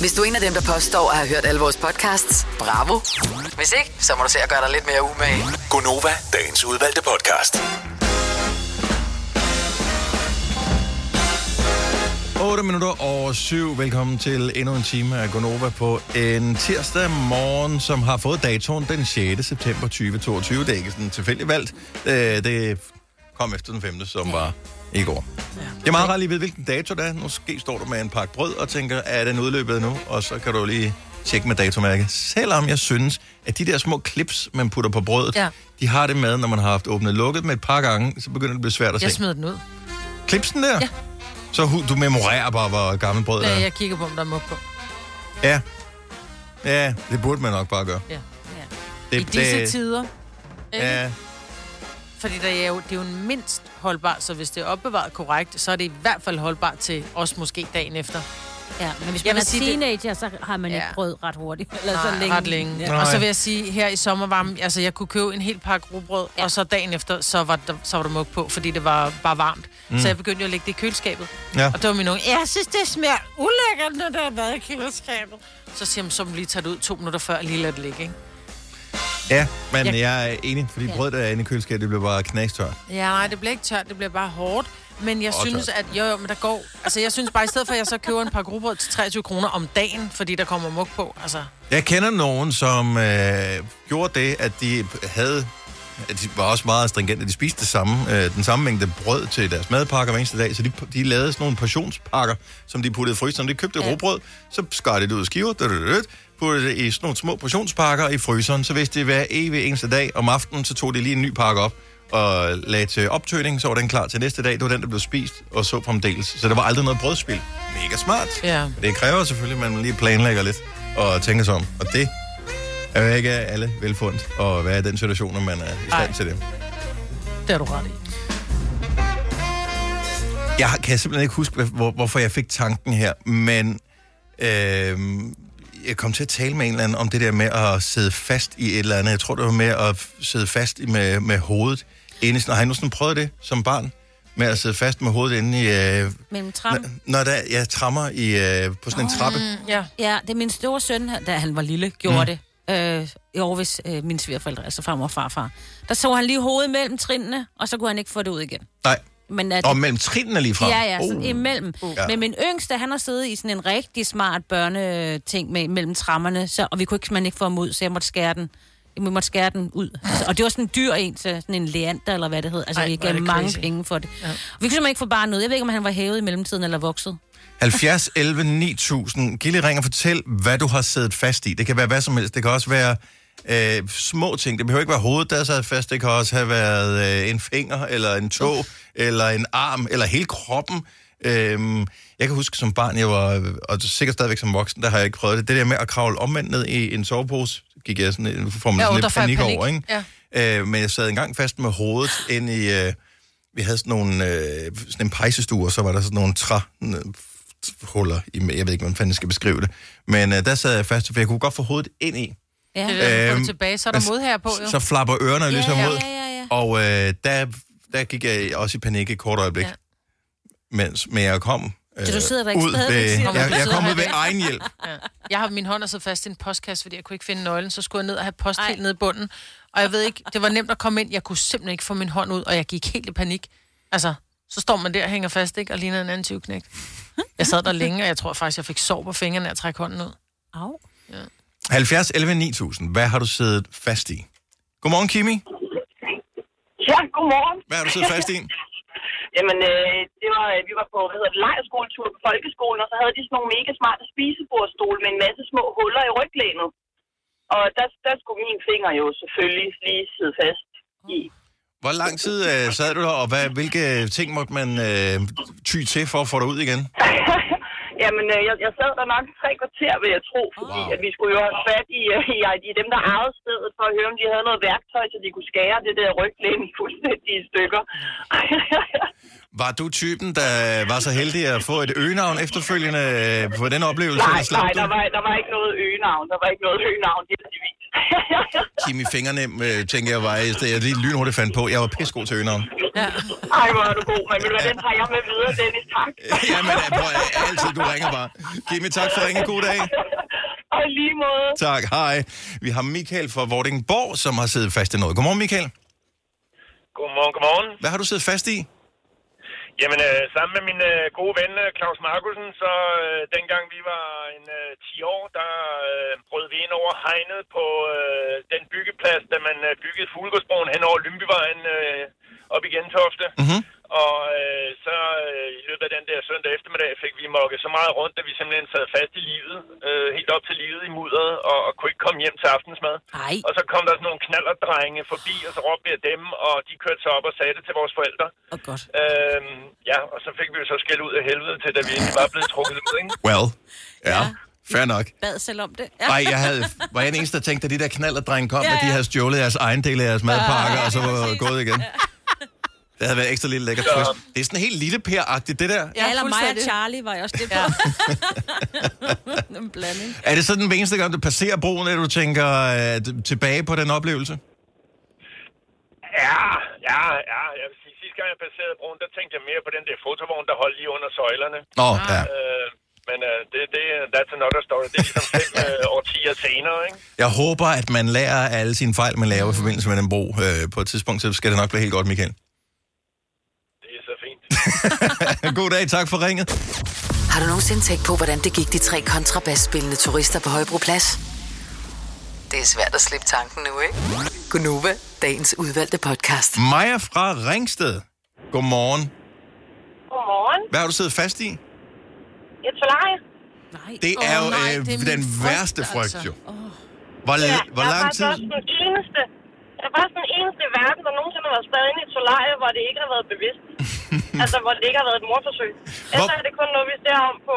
Hvis du er en af dem, der påstår at have hørt alle vores podcasts, bravo. Hvis ikke, så må du se at gøre dig lidt mere umage. Gonova, dagens udvalgte podcast. 8 minutter over 7. Velkommen til endnu en time af Gonova på en tirsdag morgen, som har fået datoen den 6. september 2022. Det er ikke sådan tilfældigt valgt. Øh, Det kom efter den 5. som var i går. Det er meget rart lige ved, hvilken dato det er. Måske står du med en pakke brød og tænker, er den udløbet nu? Og så kan du lige tjekke med datomærket. Selvom jeg synes, at de der små clips, man putter på brødet, Ja. de har det med, når man har haft åbnet lukket med et par gange, så begynder det at blive svært at Jeg se. smed den ud. Clipsen der? Ja. Så du memorerer bare, hvor gammel brød Ja, er? jeg kigger på, om der er mug på. Ja. Ja, det burde man nok bare gøre. Ja. Det, I disse tider. Ikke? Ja, Fordi der er jo, det er jo en mindst holdbart, så hvis det er opbevaret korrekt, så er det i hvert fald holdbart til os måske dagen efter. Ja, men hvis Jeg man vil er sige, det- teenager, så har man ikke Ja. brød ret hurtigt. Eller Nej, så længe. ret længe. Ja. Og så vil jeg sige, her i sommervarmen, altså jeg kunne købe en hel pakke rugbrød, ja. og så dagen efter, så var der, så var der mug på, fordi det var bare varmt. Mm. Så jeg begyndte jo at lægge det i køleskabet. Ja. Og det var min unge, jeg synes, det smager ulækkert, når det har været i køleskabet. Så siger man, så må du lige tage det ud to minutter før, og lige lade det ligge, ikke? Ja, men Jeg- jeg er enig, fordi Ja. brød, der er inde i køleskabet, det bliver bare knastørt. Ja, nej, det bliver ikke tørt, det bliver bare hårdt. Men jeg Og synes, tørt. at jo, jo, men der går... Altså, jeg synes bare, i stedet for, at jeg så køber en par grubbrød til 23 kroner om dagen, fordi der kommer mug på, altså... Jeg kender nogen, som øh, gjorde det, at de havde... De var også meget stringente. De spiste det samme, øh, den samme mængde brød til deres madpakker hver eneste dag, så de, de lavede sådan nogle portionspakker, som de puttede i fryseren. De købte ja. råbrød, så skar de det ud af skiver, puttede det i sådan nogle små portionspakker i fryseren, så hvis det hver evig eneste dag om aftenen, så tog de lige en ny pakke op og lagde til optøning, så var den klar til næste dag. Det var den, der blev spist, og så fremdeles. Så der var aldrig noget brødspil. Mega smart. Ja. Det kræver selvfølgelig, at man lige planlægger lidt og tænker sig om. Og det er jo ikke alle velfundet at være i den situation, når man er i stand Ej. til det. Det har du ret i. Jeg kan simpelthen ikke huske, hvor, hvorfor jeg fik tanken her, men øh, jeg kom til at tale med en eller anden om det der med at sidde fast i et eller andet. Jeg tror, det var med at sidde fast i- med, med hovedet. Inde i sådan, har I nogensinde prøvet det som barn? Med at sidde fast med hovedet inde i... Øh, Mellem tram. når der, jeg trammer i, øh, på sådan en trappe. Mm, ja. Ja, det er min store søn, da han var lille, gjorde Mm. det. Øh, I hvis øh, mine svigerforældre, altså farmor og farfar. Der så han lige hovedet mellem trinene, og så kunne han ikke få det ud igen. Nej. Men at Og mellem trinene lige fra. Ja, ja, sådan uh. imellem. Ja. Uh. Men min yngste, han har siddet i sådan en rigtig smart børneting med, mellem trammerne, så, og vi kunne ikke, simpelthen ikke få ham ud, så jeg måtte skære den. Vi måtte skære den ud. Altså, og det var sådan en dyr en, så sådan en leander, eller hvad det hed. Altså, Ej, vi gav mange crazy. penge for det. Ja. Og vi kunne simpelthen ikke få barnet ud. Jeg ved ikke, om han var hævet i mellemtiden eller vokset. 70, 11, 9000. Gilly ring og fortæl, hvad du har siddet fast i. Det kan være hvad som helst. Det kan også være øh, små ting. Det behøver ikke være hovedet, der sad fast. Det kan også have været øh, en finger, eller en tog, eller en arm, eller hele kroppen. Øhm, jeg kan huske som barn, jeg var, og sikkert stadigvæk som voksen, der har jeg ikke prøvet det. Det der med at kravle omvendt ned i en sovepose, gik jeg sådan, en- får man Ja, sådan lidt panik, panik. over, ikke? Ja. Øh, men jeg sad engang fast med hovedet ind i... Øh, vi havde sådan nogle... Øh, sådan en pejsestue, og så var der sådan nogle træhuller i... Jeg ved ikke, hvordan fanden jeg skal beskrive det. Men øh, der sad jeg fast, for jeg kunne godt få hovedet ind i. Ja. Får Øhm, det tilbage, så er der mod her på, jo. Så flapper ørerne Ja, ligesom ja, ud. ja, ja, ja. Og øh, der, der gik jeg også i panik et kort øjeblik. Ja. Mens, men jeg kom øh, Så du sidder der ikke ud ved, jeg, jeg kom ud ved egen hjælp. Ja. Jeg har min hånd så fast i en postkasse, fordi jeg kunne ikke finde nøglen, så skulle jeg ned og have post helt nede i bunden. Og jeg ved ikke, det var nemt at komme ind. Jeg kunne simpelthen ikke få min hånd ud, og jeg gik helt i panik. Altså, så står man der og hænger fast, ikke? Og ligner en anden tyvknægt. Jeg sad der længe, og jeg tror faktisk, jeg fik sår på fingrene at trække hånden ud. Au. Ja. 70, 11, 9000. Hvad har du siddet fast i? Godmorgen, Kimi. Ja, godmorgen. Hvad har du siddet fast i? Jamen, øh, det var, vi var på, hvad hedder det, lejerskoletur på folkeskolen, og så havde de sådan nogle mega smarte spisebordstole med en masse små huller i ryglænet. Og der, der skulle min finger jo selvfølgelig lige sidde fast i. Hvor lang tid øh, sad du der, og hvad, hvilke ting måtte man øh, ty til for at få dig ud igen? Jamen, øh, jeg, jeg sad der nok tre kvarter, vil jeg tro, fordi wow. at vi skulle jo have fat i, øh, i, i dem, der ejede stedet, for at høre, om de havde noget værktøj, så de kunne skære det der ryglæn fuldstændig i stykker. Var du typen, der var så heldig at få et øgenavn efterfølgende øh, på den oplevelse? nej, nej, der var, der var ikke noget øgenavn. Der var ikke noget øgenavn, heldigvis. Kimi Fingernem, øh, tænker jeg, var det jeg lige lynhurtigt fandt på. Jeg var pissegod til øgenavn. Ja. Ej, hvor er du god, men ved du den tager jeg med videre, Dennis, tak. Jamen, øh, prøv, at- altid, du ringer bare. Kimi, tak for ringen. God dag. Og i lige måde. Tak, hej. Vi har Michael fra Vordingborg, som har siddet fast i noget. Godmorgen, Michael. Godmorgen, godmorgen. Hvad har du siddet fast i? Jamen, øh, sammen med min øh, gode ven øh, Claus Markusen, så øh, dengang vi var en øh, 10 år, der øh, brød vi ind over hegnet på øh, den byggeplads, da man øh, byggede Fuglgårdsbroen hen over Lymbyvejen øh, op i Gentofte. Mm-hmm. Og øh, så øh, i løbet af den der søndag eftermiddag fik vi mokket så meget rundt, at vi simpelthen sad fast i livet, øh, helt op til livet i mudderet, og, og kunne ikke komme hjem til aftensmad. Ej. Og så kom der sådan nogle knallerdrenge forbi, og så råbte vi af dem, og de kørte så op og sagde det til vores forældre. Og godt. Øhm, ja, og så fik vi jo så skæld ud af helvede til, da vi egentlig var blevet trukket ud, ikke? Well, ja, fair nok. Bad selv om det. Nej, jeg havde, var jeg den eneste, der tænkte, at de der knalderdrenge kom, Ja, ja, ja. at de ja. havde stjålet jeres egen del af jeres madpakker, og så var gået igen. Det havde været ekstra lille lækker twist. Det er sådan helt lille per-agtigt, det der. Ja, eller mig og. Charlie var jeg også det på. en blanding. Er det sådan den eneste gang, du passerer broen, at du tænker uh, tilbage på den oplevelse? Ja, ja, ja. Jeg vil sige, sidste gang jeg passerede broen, der tænkte jeg mere på den der fotovogn, der holdt lige under søjlerne. Nå, ja. Øh, men øh, det, det, that's another story. Det er ligesom fem øh, årtier senere, ikke? Jeg håber, at man lærer af alle sine fejl, man laver i forbindelse med den bro. Uh, på et tidspunkt, så skal det nok blive helt godt, Michael. God dag, tak for ringet. Har du nogensinde tænkt på, hvordan det gik de tre kontrabasspillende turister på Højbroplads? Det er svært at slippe tanken nu, ikke? Gunova, dagens udvalgte podcast. Maja fra Ringsted. Godmorgen. Godmorgen. Hvad har du siddet fast i? Et solarium. Det er jo Åh, nej, øh, det er den frygt, værste frygt, altså. jo. Hvor, Ja, hvor jeg lang tid... også den eneste, jeg var den eneste i verden, der nogensinde har været spadet ind i et solarium, hvor det ikke har været bevidst. altså, hvor det ikke har været et morforsøg. Ellers er det kun noget, vi ser om på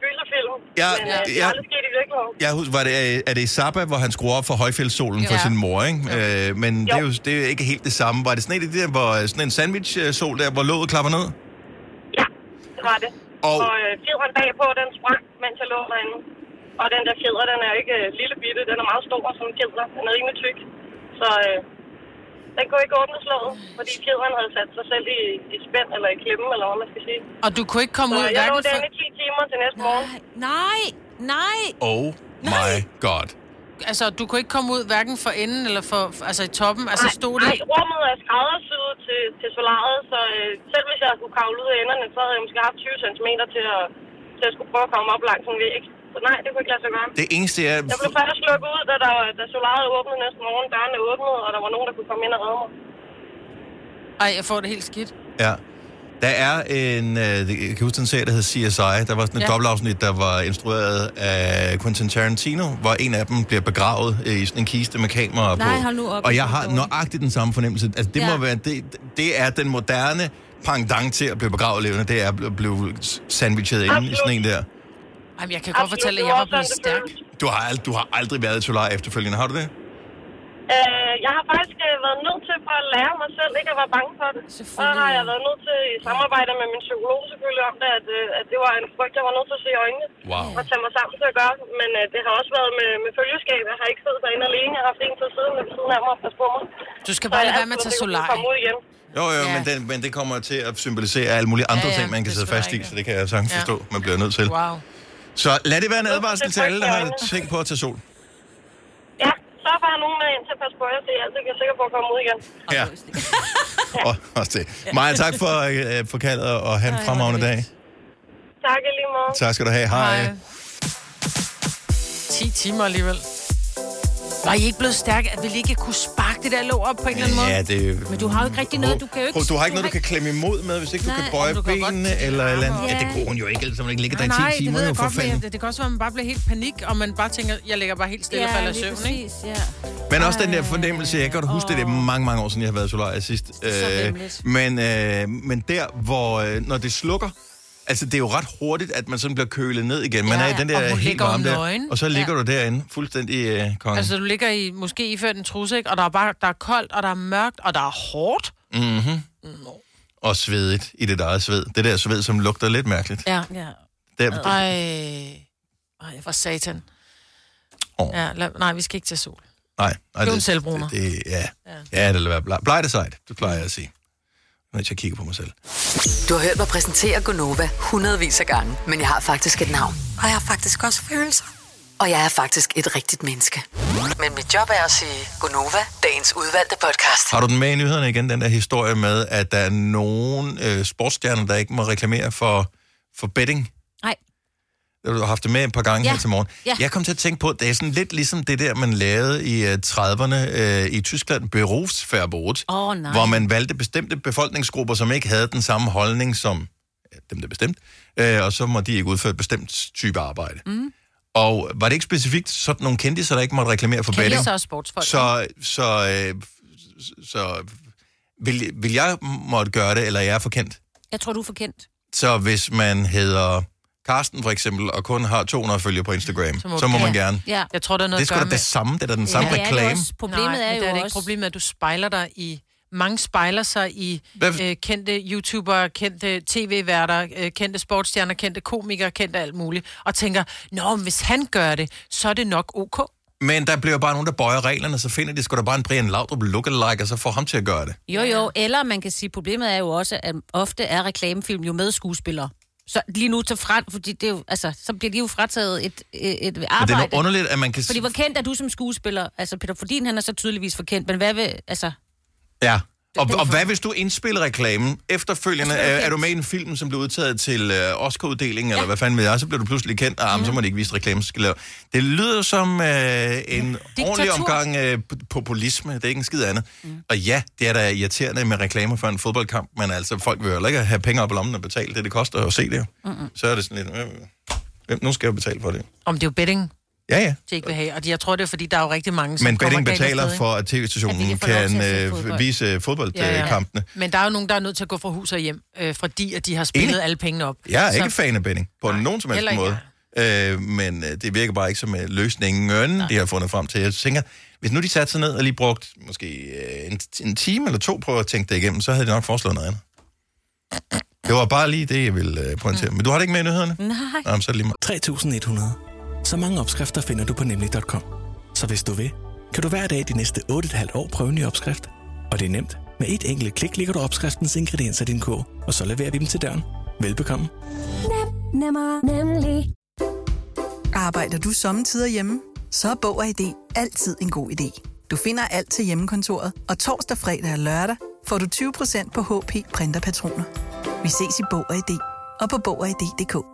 Fys og film. Ja, men øh, det ja. er aldrig sket i virkeligheden. Jeg husker, var det, øh, er det i Zappa, hvor han skruer op for højfjeldssolen ja. for Ja. sin mor, ikke? Øh, men det er jo det er ikke helt det samme. Var det sådan en af de der, hvor, øh, sådan en sandwich-sol der, hvor låget klapper ned? Det var det. Og- Og, øh, fjederen bagpå, den sprang, mens jeg lå derinde. Og den der fjeder, den er jo ikke øh, lille bitte, den er meget stor, som en fjeder. Den er rimelig tyk. Så øh, den kunne ikke åbne slået, fordi fjederen havde sat sig selv i, i spænd, eller i klemme, eller hvad man skal sige. Og du kunne ikke komme så ud jeg lå derinde i 10 timer til næste morgen. Nej, nej. Oh my god. Altså, du kunne ikke komme ud hverken for enden eller for, for altså i toppen. Altså, nej, stod det... nej, rummet er skræddersyet til, til solariet, så øh, selv hvis jeg skulle kravle ud af enderne, så havde jeg måske haft 20 cm til at, til at skulle prøve at komme op langs en væg. Så nej, det kunne ikke lade sig gøre. Det eneste er... Jeg blev først slukket ud, da, der, da solariet åbnede næste morgen. Dørene åbnede, og der var nogen, der kunne komme ind og redde mig. Ej, jeg får det helt skidt. Ja. Der er en, øh, jeg kan huske en serie, der hed CSI. Der var sådan et Ja. dobbeltafsnit, der var instrueret af Quentin Tarantino, hvor en af dem bliver begravet øh, i sådan en kiste med kamera Nej, på. hold nu op, og jeg har nøjagtigt den samme fornemmelse. Altså, det, Ja. må være, det, det er den moderne pendant til at blive begravet levende. Det er at blive- sandwichet inde i sådan en der. Jamen, jeg kan godt fortælle, at jeg var blevet stærk. Du har, ald- du har aldrig været i Solar efterfølgende, har du det? Øh, jeg har faktisk øh, været nødt til for at lære mig selv ikke at være bange for det. Så har jeg været nødt til i samarbejde med min psykolog selvfølgelig om det, at, øh, at det var en frygt, jeg var nødt til at se i øjnene. Wow. Og tage mig sammen til at gøre. Men øh, det har også været med, med følgeskab. Jeg har ikke siddet derinde alene. Jeg har haft en til at sidde ved siden af mig og passe på mig. Du skal bare lade være med at tage solar. komme ud igen. Jo, jo, Ja. men, den, men det kommer til at symbolisere alle mulige andre Ja, ja, ting, man kan sidde fast i, så det kan jeg sagtens Ja. forstå, man bliver nødt til. Wow. Så lad det være en advarsel til alle, der har tænkt på at tage sol. Ja, så har jeg nogen med ind til at passe på jer, så jeg altid er sikker på at komme ud igen. Ja. Og, også det. Maja, tak for, øh, for kaldet, og have en fremragende dag. Tak i lige måde. Tak skal du have. Hej. Hej. 10 timer alligevel. Var I ikke blevet stærke? At vi ikke kunne sparke det der låg op på en eller anden måde? Ja, det... Men du har jo ikke rigtig noget, du kan jo ikke... Prøv, du har ikke noget, du kan klemme imod med, hvis ikke du Nej, kan bøje du kan godt- benene eller eller andet. Ja, Ja. det kunne hun jo ikke, ellers man ikke ligger der Nej, i nej, 10 det timer, ved jo jeg for godt, men jeg- det kan også være, at man bare bliver helt panik, og man bare tænker, jeg ligger bare helt stille og falder i søvn, ikke? præcis, ja. Men også den der fornemmelse, jeg kan godt huske det, det er mange, mange år siden, jeg har været i Solaria sidst. Øh, men, øh, men der, hvor øh, når det slukker, altså det er jo ret hurtigt, at man sådan bliver kølet ned igen. Man Ja, er i den og der helt varme der, nøgen. og så ligger Ja. du derinde, fuldstændig øh, kongen. Altså, du ligger i, måske iført en trusse, ikke? Og der er bare der er koldt, og der er mørkt, og der er hårdt. Mm-hmm. Og svedigt i det eget sved. Det der sved, som lugter lidt mærkeligt. Ja. ja. Der, Ej. Ej, for satan. Åh. Ja, lad, nej, vi skal ikke til sol. nej, nej, selvbruner. Det, det, ja, ja, det vil være bleg. Bleg det sejt, det plejer jeg at sige. Når jeg kigger på mig selv. Du har hørt mig præsentere Gonova hundredvis af gange, men jeg har faktisk et navn. Og jeg har faktisk også følelser. Og jeg er faktisk et rigtigt menneske. Men mit job er at sige Gonova, dagens udvalgte podcast. Har du den med i nyhederne igen, den der historie med, at der er nogen øh, sportsstjerner, der ikke må reklamere for, for betting? Nej. Du har haft det med et par gange Ja. her til morgen. Ja. Jeg kom til at tænke på, at det er sådan lidt ligesom det der, man lavede i uh, 30'erne uh, i Tyskland, Berufsverbot, nej. hvor man valgte bestemte befolkningsgrupper, som ikke havde den samme holdning som ja, dem, der bestemt, uh, og så må de ikke udføre et bestemt type arbejde. Mm. Og var det ikke specifikt sådan nogle kendte, der ikke måtte reklamere for betting? Kendiser og sportsfolk, Så, så, øh, så vil, vil jeg måtte gøre det, eller jeg er for kendt? Jeg tror, du er forkendt. Så hvis man hedder Karsten for eksempel, og kun har 200 følgere på Instagram, så må, så må man gerne. Ja. Jeg tror, der er noget Det er sgu da med... det samme, det er da den samme Ja, det er det reklame. også. Problemet Nej, er jo det er det ikke. også- Problemet er, at du spejler dig i... Mange spejler sig i øh, kendte YouTubere, kendte tv-værter, øh, kendte sportsstjerner, kendte komikere, kendte alt muligt, og tænker, nå, hvis han gør det, så er det nok ok. Men der bliver bare nogen, der bøjer reglerne, så finder de sgu da bare en Brian Laudrup lookalike, og så får ham til at gøre det. Jo, jo, eller man kan sige, problemet er jo også, at ofte er reklamefilm jo med skuespillere. Så lige nu til fra, fordi det er jo, altså, så bliver de jo frataget et, et, et arbejde. Men det er underligt, at man kan... Fordi hvor kendt er du som skuespiller? Altså, Peter Fordin, han er så tydeligvis for kendt, men hvad vil, altså... Ja. Og, og hvad hvis du indspiller reklamen efterfølgende? Er du Er, du med i en film, som blev udtaget til øh, Oscar-uddelingen, ja. eller hvad fanden ved jeg, så bliver du pludselig kendt, og mm. så må det ikke vise reklame, så skal lave. Det lyder som øh, en ordentlig omgang p- populisme, det er ikke en skid andet. Mm. Og ja, det er da irriterende med reklamer for en fodboldkamp, men altså, folk vil jo ikke have penge op i lommen og betale det, det koster at se det. Mm-mm. Så er det sådan lidt, øh, nu skal jeg betale for det? Om det er jo betting, Ja, ja. de ikke vil have. Og de- jeg tror, det er, fordi der er jo rigtig mange, som Men kommer betting betaler for, at tv-stationen At kan kan øh, fodbold. vise fodboldkampene. Men der er jo nogen, der er nødt til at gå fra hus og hjem, øh, fordi at de har spillet Enig. alle pengene op. Jeg er Så- ikke fan af betting, på nogen som helst måde. Øh, men øh, det virker bare ikke som øh, løsningen, de har fundet frem til. Jeg tænker, hvis nu de satte sig ned og lige brugt måske øh, en, en time eller to på at tænke det igennem, så havde de nok foreslået noget andet. Det var bare lige det, jeg ville øh, pointere. Men du har det ikke med i nyhederne? Nej. Jamen, så er det lige meget. 3.100. Så mange opskrifter finder du på nemlig.com. Så hvis du vil, kan du hver dag de næste 8,5 år prøve en ny opskrift. Og det er nemt. Med et enkelt klik ligger du opskriftens ingredienser i din kog, og så leverer vi dem til døren. Velbekomme. Nemmer, nemlig. Arbejder du sommetider hjemme? Så er Bog og ID altid en god idé. Du finder alt til hjemmekontoret, og torsdag, fredag og lørdag får du 20% på HP printerpatroner. Vi ses i Bog og ID og på Bog og ID.dk.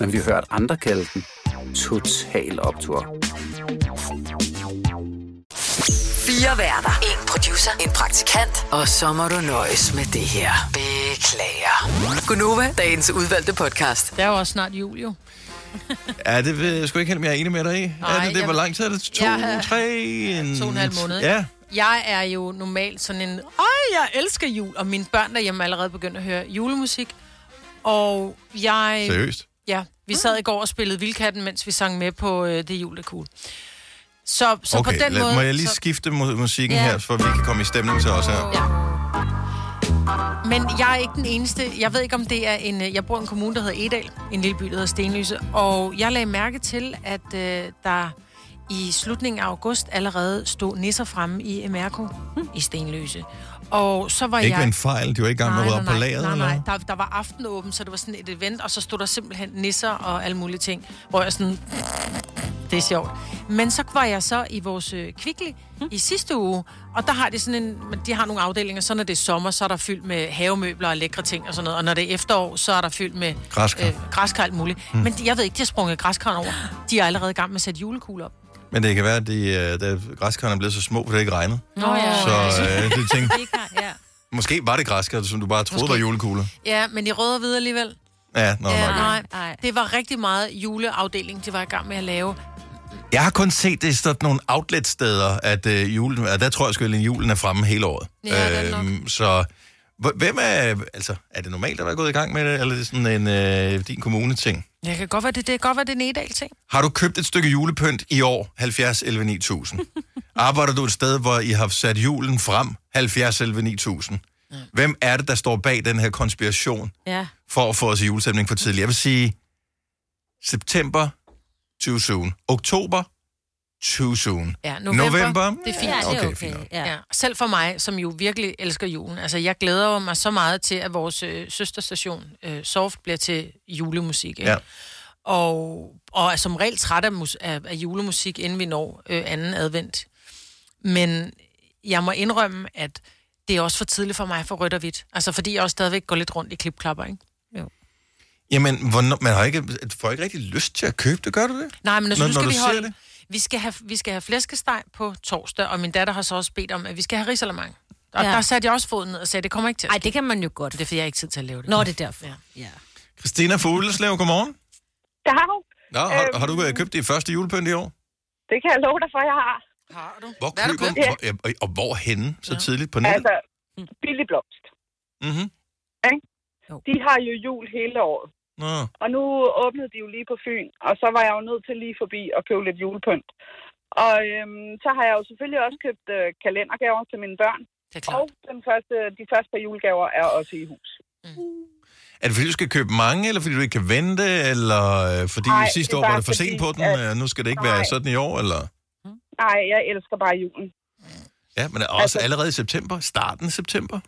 men vi har hørt andre kalde den Total Optor. Fire værter. En producer. En praktikant. Og så må du nøjes med det her. Beklager. Gunova, dagens udvalgte podcast. Det er jo også snart jul, jo. Ja, det ved jeg sgu ikke helt, om jeg er enig med dig i. Nej, er det, det? jeg- Hvor lang tid er det? To, Jeg- tre? En... To og en halv måned. Ja. Jeg er jo normalt sådan en, øj, jeg elsker jul, og mine børn derhjemme er allerede begyndt at høre julemusik. Og jeg... Seriøst? Ja, vi sad i går og spillede Vildkatten, mens vi sang med på øh, Det er jul, er cool. Så, så okay, på den lad, måde... må jeg lige så, skifte mu- musikken Ja. her, for vi kan komme i stemning til os her. Ja. Men jeg er ikke den eneste. Jeg ved ikke, om det er en... øh, Jeg bor i en kommune, der hedder Edal. En lille by, der hedder Stenløse. Og jeg lagde mærke til, at øh, der i slutningen af august allerede stod nisser fremme i MRK i Stenløse. Og så var Ikke jeg... en fejl, de var ikke gang med at rydde op på lageret, Nej, nej, der, der var aftenåben, så det var sådan et event, og så stod der simpelthen nisser og alle mulige ting, hvor jeg sådan, det er sjovt. Men så var jeg så i vores øh, Kvickly i sidste uge, og der har de sådan en, de har nogle afdelinger, så når det er sommer, så er der fyldt med havemøbler og lækre ting og sådan noget, og når det er efterår, så er der fyldt med Græskar. græskar og alt muligt. Hmm. Men de- jeg ved ikke, de har sprunget græskaren over. De er allerede i gang med at sætte julekugler op. Men det kan være, at de, øh, da græskarne er blevet så små, for det ikke regnede. Nå ja. Så øh, det tænkte, ja. måske var det græskar, som du bare troede Måske. var julekugler. Ja, men de røde og hvide alligevel. Ja, nå, ja, nok. nej, nej. Det var rigtig meget juleafdeling, de var i gang med at lave. Jeg har kun set det i sådan nogle outlet-steder, at øh, julen, at der tror jeg sgu, at julen er fremme hele året. Ja. Øhm, så hvem er, altså, er det normalt at være gået i gang med det, eller er det sådan en øh, din kommune-ting? Det kan godt være, det, det kan godt være, det er en edal ting. Har du købt et stykke julepynt i år? 70 11 9000. Arbejder du et sted, hvor I har sat julen frem? 70 11 9000. Hvem er det, der står bag den her konspiration Ja. for at få os i julestemning for tidligt? Jeg vil sige september, too soon. Oktober, too soon. Ja, november, November? det er fint. Ja, det er Okay, okay. fint Ja. Ja. Selv for mig, som jo virkelig elsker julen. Altså, jeg glæder jo mig så meget til, at vores øh, søsterstation, øh, Soft, bliver til julemusik. Ikke? Ja. Og, og er som regel træt af, mus- af, af julemusik, inden vi når øh, anden advent. Men jeg må indrømme, at det er også for tidligt for mig for rødt og hvidt. Altså, fordi jeg også stadigvæk går lidt rundt i klipklapper, ikke? Jamen, hvornår, man har ikke, får ikke rigtig lyst til at købe det, gør du det? Nej, men nu, Når- nu når skal du vi holde... det? Vi skal, have, vi skal have flæskesteg på torsdag, og min datter har så også bedt om, at vi skal have risalemang. Og Ja. ja. der satte jeg også foden ned og sagde, det kommer ikke til at Ej, det kan man jo godt. Det er, fordi jeg har ikke tid til at lave det. Nå, det er derfor. Ja. ja. Christina Fugleslev, godmorgen. Du. Nå, har, Øhm. har du købt det første julepynt i år? Det kan jeg love dig for, jeg har. Har du? Hvor Hvad har du køber købt? hvor, ja, og, og hvor henne så tidligt på nettet? Altså, billig blomst. Mm-hmm. Ikke? De har jo jul hele året. Nå. Og nu åbnede de jo lige på Fyn, og så var jeg jo nødt til lige forbi og købe lidt julepynt. Og øhm, så har jeg jo selvfølgelig også købt øh, kalendergaver til mine børn. Det er klart. Og den første, de første par julegaver er også i hus. Er det fordi, du skal købe mange, eller fordi du ikke kan vente, eller øh, fordi Nej, sidste år var det for sent på den, at- øh, nu skal det ikke være Nej. sådan i år, eller? Nej, jeg elsker bare julen. Ja, men også Altså- allerede i september, starten af september.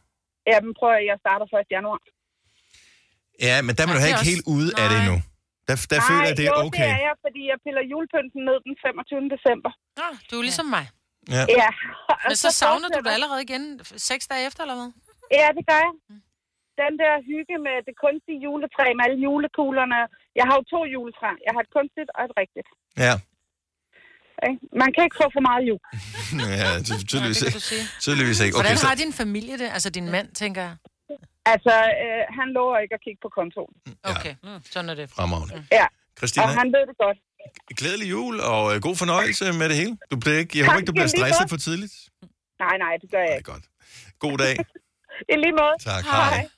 Ja, men prøv at jeg starter 1. januar. Ja, men der er er ikke også- helt ude af det endnu. Der, der Nej, føler jeg, det er jo, okay. det er jeg, fordi jeg piller julepynten ned den 25. december. Nå, du er ligesom mig. Ja. Ja. Men så savner du det allerede igen seks dage efter, eller hvad? Ja, det gør jeg. den der hygge med det kunstige juletræ med alle julekuglerne. Jeg har jo to juletræer. Jeg har et kunstigt og et rigtigt. Ja. Man kan ikke få for meget jul. ja, ty- tydeligvis, Ja, det du tydeligvis ikke. Hvordan Okay, så, har din familie det? Altså din mand, tænker jeg. Altså, øh, han lover ikke at kigge på kontoen. Okay, mm. sådan er det. fremragende. Ja, Christina, og han ved det godt. glædelig jul og øh, god fornøjelse med det hele. Du bliver ikke, jeg håber ikke, du bliver stresset for tidligt. Nej, nej, det gør jeg ikke. God dag. I lige måde. Tak, hej.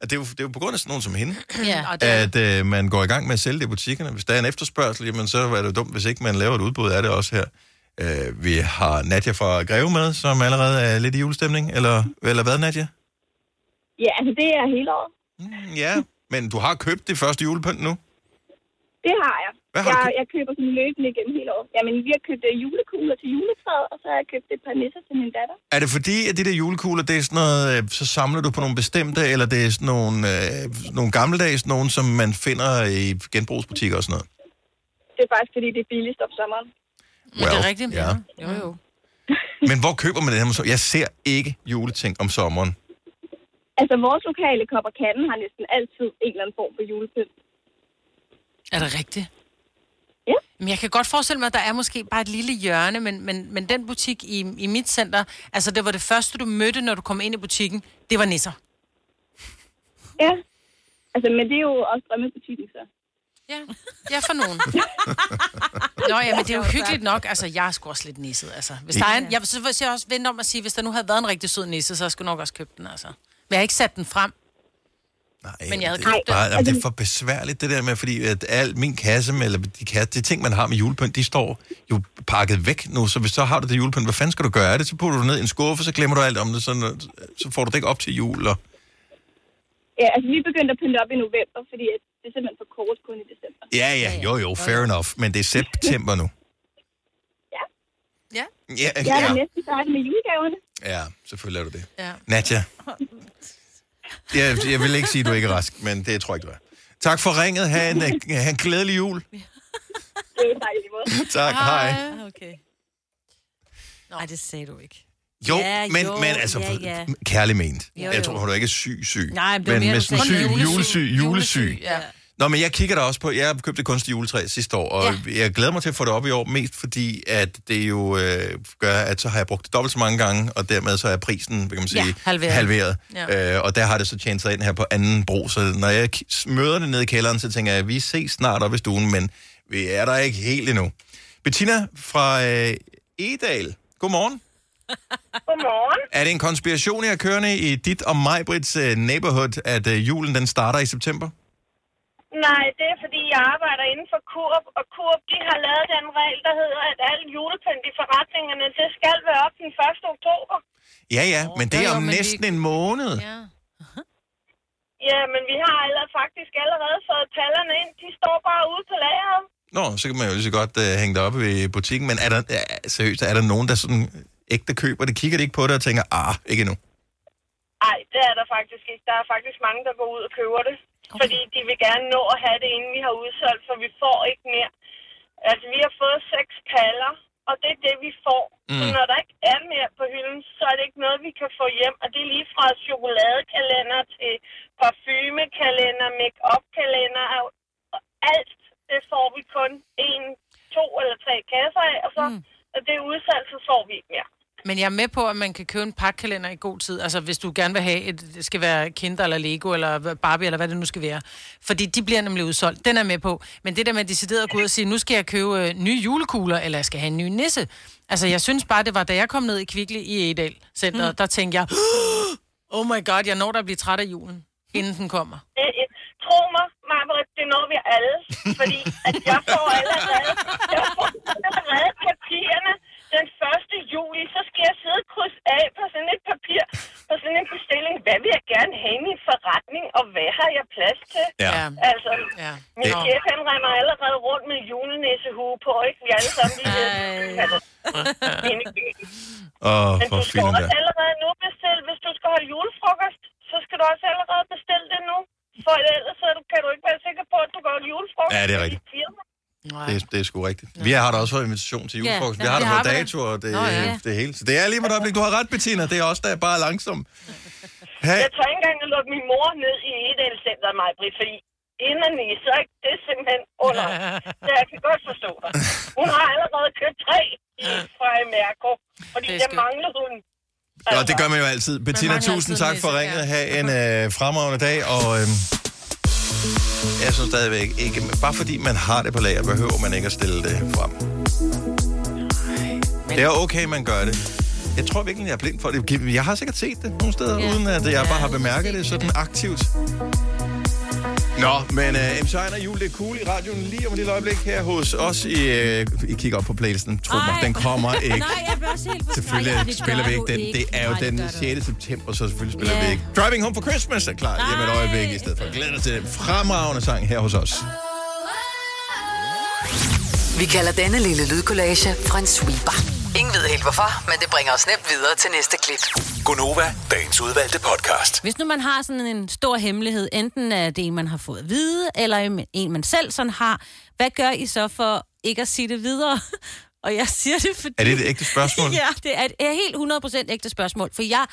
At det, er jo, det er jo på grund af sådan nogen som hende, Ja, at øh, man går i gang med at sælge det i butikkerne. Hvis der er en efterspørgsel, jamen, så er det jo dumt, hvis ikke man laver et udbud af det også her. Øh, vi har Nadja fra Greve med, som allerede er lidt i julestemning. Eller, eller hvad, Nadja? Ja, altså det er hele året. Ja, men du har købt det første julepynt nu? Det har jeg. Hvad har jeg, købt? jeg køber sådan løbende igennem hele året. Jamen, vi har købt øh, julekugler til juletræet, og så har jeg købt et par nisser til min datter. Er det fordi, at de der julekugler, det er sådan noget, øh, så samler du på nogle bestemte, eller det er sådan nogle, øh, nogle gammeldags, nogen, som man finder i genbrugsbutikker og sådan noget? Det er faktisk, fordi det er billigst om sommeren. Men det er rigtigt. Ja. Jo, jo. Men hvor køber man det her? Jeg ser ikke juleting om sommeren. Altså, vores lokale kopper kanden har næsten altid en eller anden form for julepynt. Er det rigtigt? Ja. Men jeg kan godt forestille mig, at der er måske bare et lille hjørne, men, men, men den butik i, i mit center, altså det var det første, du mødte, når du kom ind i butikken, det var nisser. Ja. Altså, men det er jo også drømmebutikken, så. Ja, ja for nogen. Nå ja, men det er jo hyggeligt nok. Altså, jeg er sgu også lidt nisset, altså. Hvis der er en, jeg, så vil jeg også vente om at sige, hvis der nu havde været en rigtig sød nisse, så skulle jeg nok også købe den, altså. Men jeg har ikke sat den frem. Nej, men jeg havde det, er købt den. bare, jamen, det er for besværligt, det der med, fordi at al min kasse, med, eller de, kasse, de ting, man har med julepynt, de står jo pakket væk nu, så hvis så har du det julepynt, hvad fanden skal du gøre af det? Så putter du det ned i en skuffe, så glemmer du alt om det, så, så får du det ikke op til jul. Og, Ja, altså, vi begyndte at pynte op i november, fordi at det er simpelthen for kort kun i december. ja, ja, jo, jo, fair enough, men det er september nu. Ja. Ja. Ja, Jeg er ja, næsten færdig med julegaverne. Ja selvfølgelig er du det. Ja. Nadja, jeg, jeg vil ikke sige, at du ikke er rask, men det tror jeg ikke, du er. Tak for ringet. Ha' en, ha en glædelig jul. Det er dejligt i måde. Tak, hej. Okay. Nej, det sagde du ikke. Jo, Ja, men, jo, men altså, ja, ja. kærlig ment. Jo, Jeg jo. tror, hun er ikke syg, syg. Nej, men det men mere, med du sådan sagde syg, julesyg. julesyg, julesyg. Ja. Nå, men jeg kigger der også på, jeg har købt et kunstigt juletræ sidste år, og ja. jeg glæder mig til at få det op i år, mest fordi, at det jo øh, gør, at så har jeg brugt det dobbelt så mange gange, og dermed så er prisen, hvad kan man sige, Ja, halveret. halveret. Ja. Øh, og der har det så tjent sig ind her på anden bro, så når jeg møder det nede i kælderen, så tænker jeg, vi ses snart op i stuen, men vi er der ikke helt endnu. Bettina fra øh, Edal, godmorgen. Godmorgen. Er det en konspiration, jeg kørende i dit og mig, Brits uh, neighborhood, at uh, julen den starter i september? Nej, det er fordi, jeg arbejder inden for Coop, og Coop, de har lavet den regel, der hedder, at alle julepynt i forretningerne, det skal være op den 1. oktober. Ja, ja, men det er jo, om næsten en måned. Ja. Ja, men vi har allerede faktisk allerede fået tallerne ind. De står bare ude på lageret. Nå, så kan man jo lige så godt uh, hænge det op i butikken, men er der, uh, seriøst, er der nogen, der sådan ægte køber det? Kigger de ikke på det og tænker, ah, ikke endnu? Nej, det er der faktisk ikke. Der er faktisk mange, der går ud og køber det. Okay. Fordi de vil gerne nå at have det, inden vi har udsolgt, for vi får ikke mere. Altså, vi har fået seks paller, og det er det, vi får. Mm. Så når der ikke er mere på hylden, så er det ikke noget, vi kan få hjem. Og det er lige fra chokoladekalender til parfumekalender, make-up-kalender, og og alt, det får vi kun en, to eller tre kasser af, og så mm. når det er udsalgt, så får vi ikke mere. Men jeg er med på, at man kan købe en pakkalender i god tid. Altså, hvis du gerne vil have, et, det skal være Kinder eller Lego eller Barbie eller hvad det nu skal være. Fordi de bliver nemlig udsolgt. Den er med på. Men det der med decideret at gå ud og sige, nu skal jeg købe øh, nye julekugler, eller jeg skal have en ny nisse. Altså, jeg synes bare, det var, da jeg kom ned i Kvickly i Edal Center, mm. der tænkte jeg, oh my god, jeg når der bliver træt af julen, inden den kommer. Det, øh, tro mig, Margaret, det når vi alle. Fordi at jeg får allerede, jeg får allerede papirerne den 1. juli. Så skal jeg sidde og krydse af på sådan et papir, på sådan en bestilling. Hvad vil jeg gerne have i min forretning, og hvad har jeg plads til? Ja. Altså, ja. min Det- chef, han remmer allerede rundt med julenæsehue på, ikke? Vi alle sammen lige altså, Åh, Men for du skal også der. allerede nu bestille, hvis du skal holde julefrokost, så skal du også allerede bestille det nu. For ellers så kan du ikke være sikker på, at du går julefrokost. Ja, det er i rigtigt. Firma. Det, er- det er sgu rigtigt. Vi har da også fået invitation til julefrokost. Ja, Vi har ja, da det fået dato og det, Nå, ja. det hele. Så det er lige med et øjeblik. Du har ret, Bettina. Det er også der er bare langsom. Hey. Jeg tør ikke engang at lukke min mor ned i Edel-centret, mig, Britt, fordi inden i, så er det simpelthen under. Så jeg kan godt forstå dig. Hun har allerede købt tre i fra Mærko, fordi Det er der skønt. manglede hun. Nå, det gør man jo altid. Bettina, mangler tusind tak for ringet. Ha' en øh, fremragende dag, og øh, jeg synes stadigvæk ikke, bare fordi man har det på lager, behøver man ikke at stille det frem. Det er okay, man gør det. Jeg tror virkelig, jeg er blind for det. Jeg har sikkert set det nogle steder, Ja. uden at jeg bare har bemærket det sådan aktivt. Nå, men uh, MC og Jul, det er cool i radioen lige om et lille øjeblik her hos os. I, uh, I kigger op på playlisten, tro mig, den kommer ikke. Nej, jeg bliver også helt på Selvfølgelig Nej, spiller vi ikke den. ikke. Det er jo Nej, det den gør du 6. september, så selvfølgelig spiller Ja. vi ikke. Driving Home for Christmas er klar lige om et øjeblik i stedet for. Glæder dig til den fremragende sang her hos os. Vi kalder denne lille lydkollage en sweeper. Ingen ved helt hvorfor, men det bringer os nemt videre til næste klip. Gunova, dagens udvalgte podcast. Hvis nu man har sådan en stor hemmelighed, enten er det en, man har fået at vide, eller en, man selv sådan har, hvad gør I så for ikke at sige det videre? Og jeg siger det, fordi... Er det et ægte spørgsmål? ja, det er et er helt 100% ægte spørgsmål, for jeg...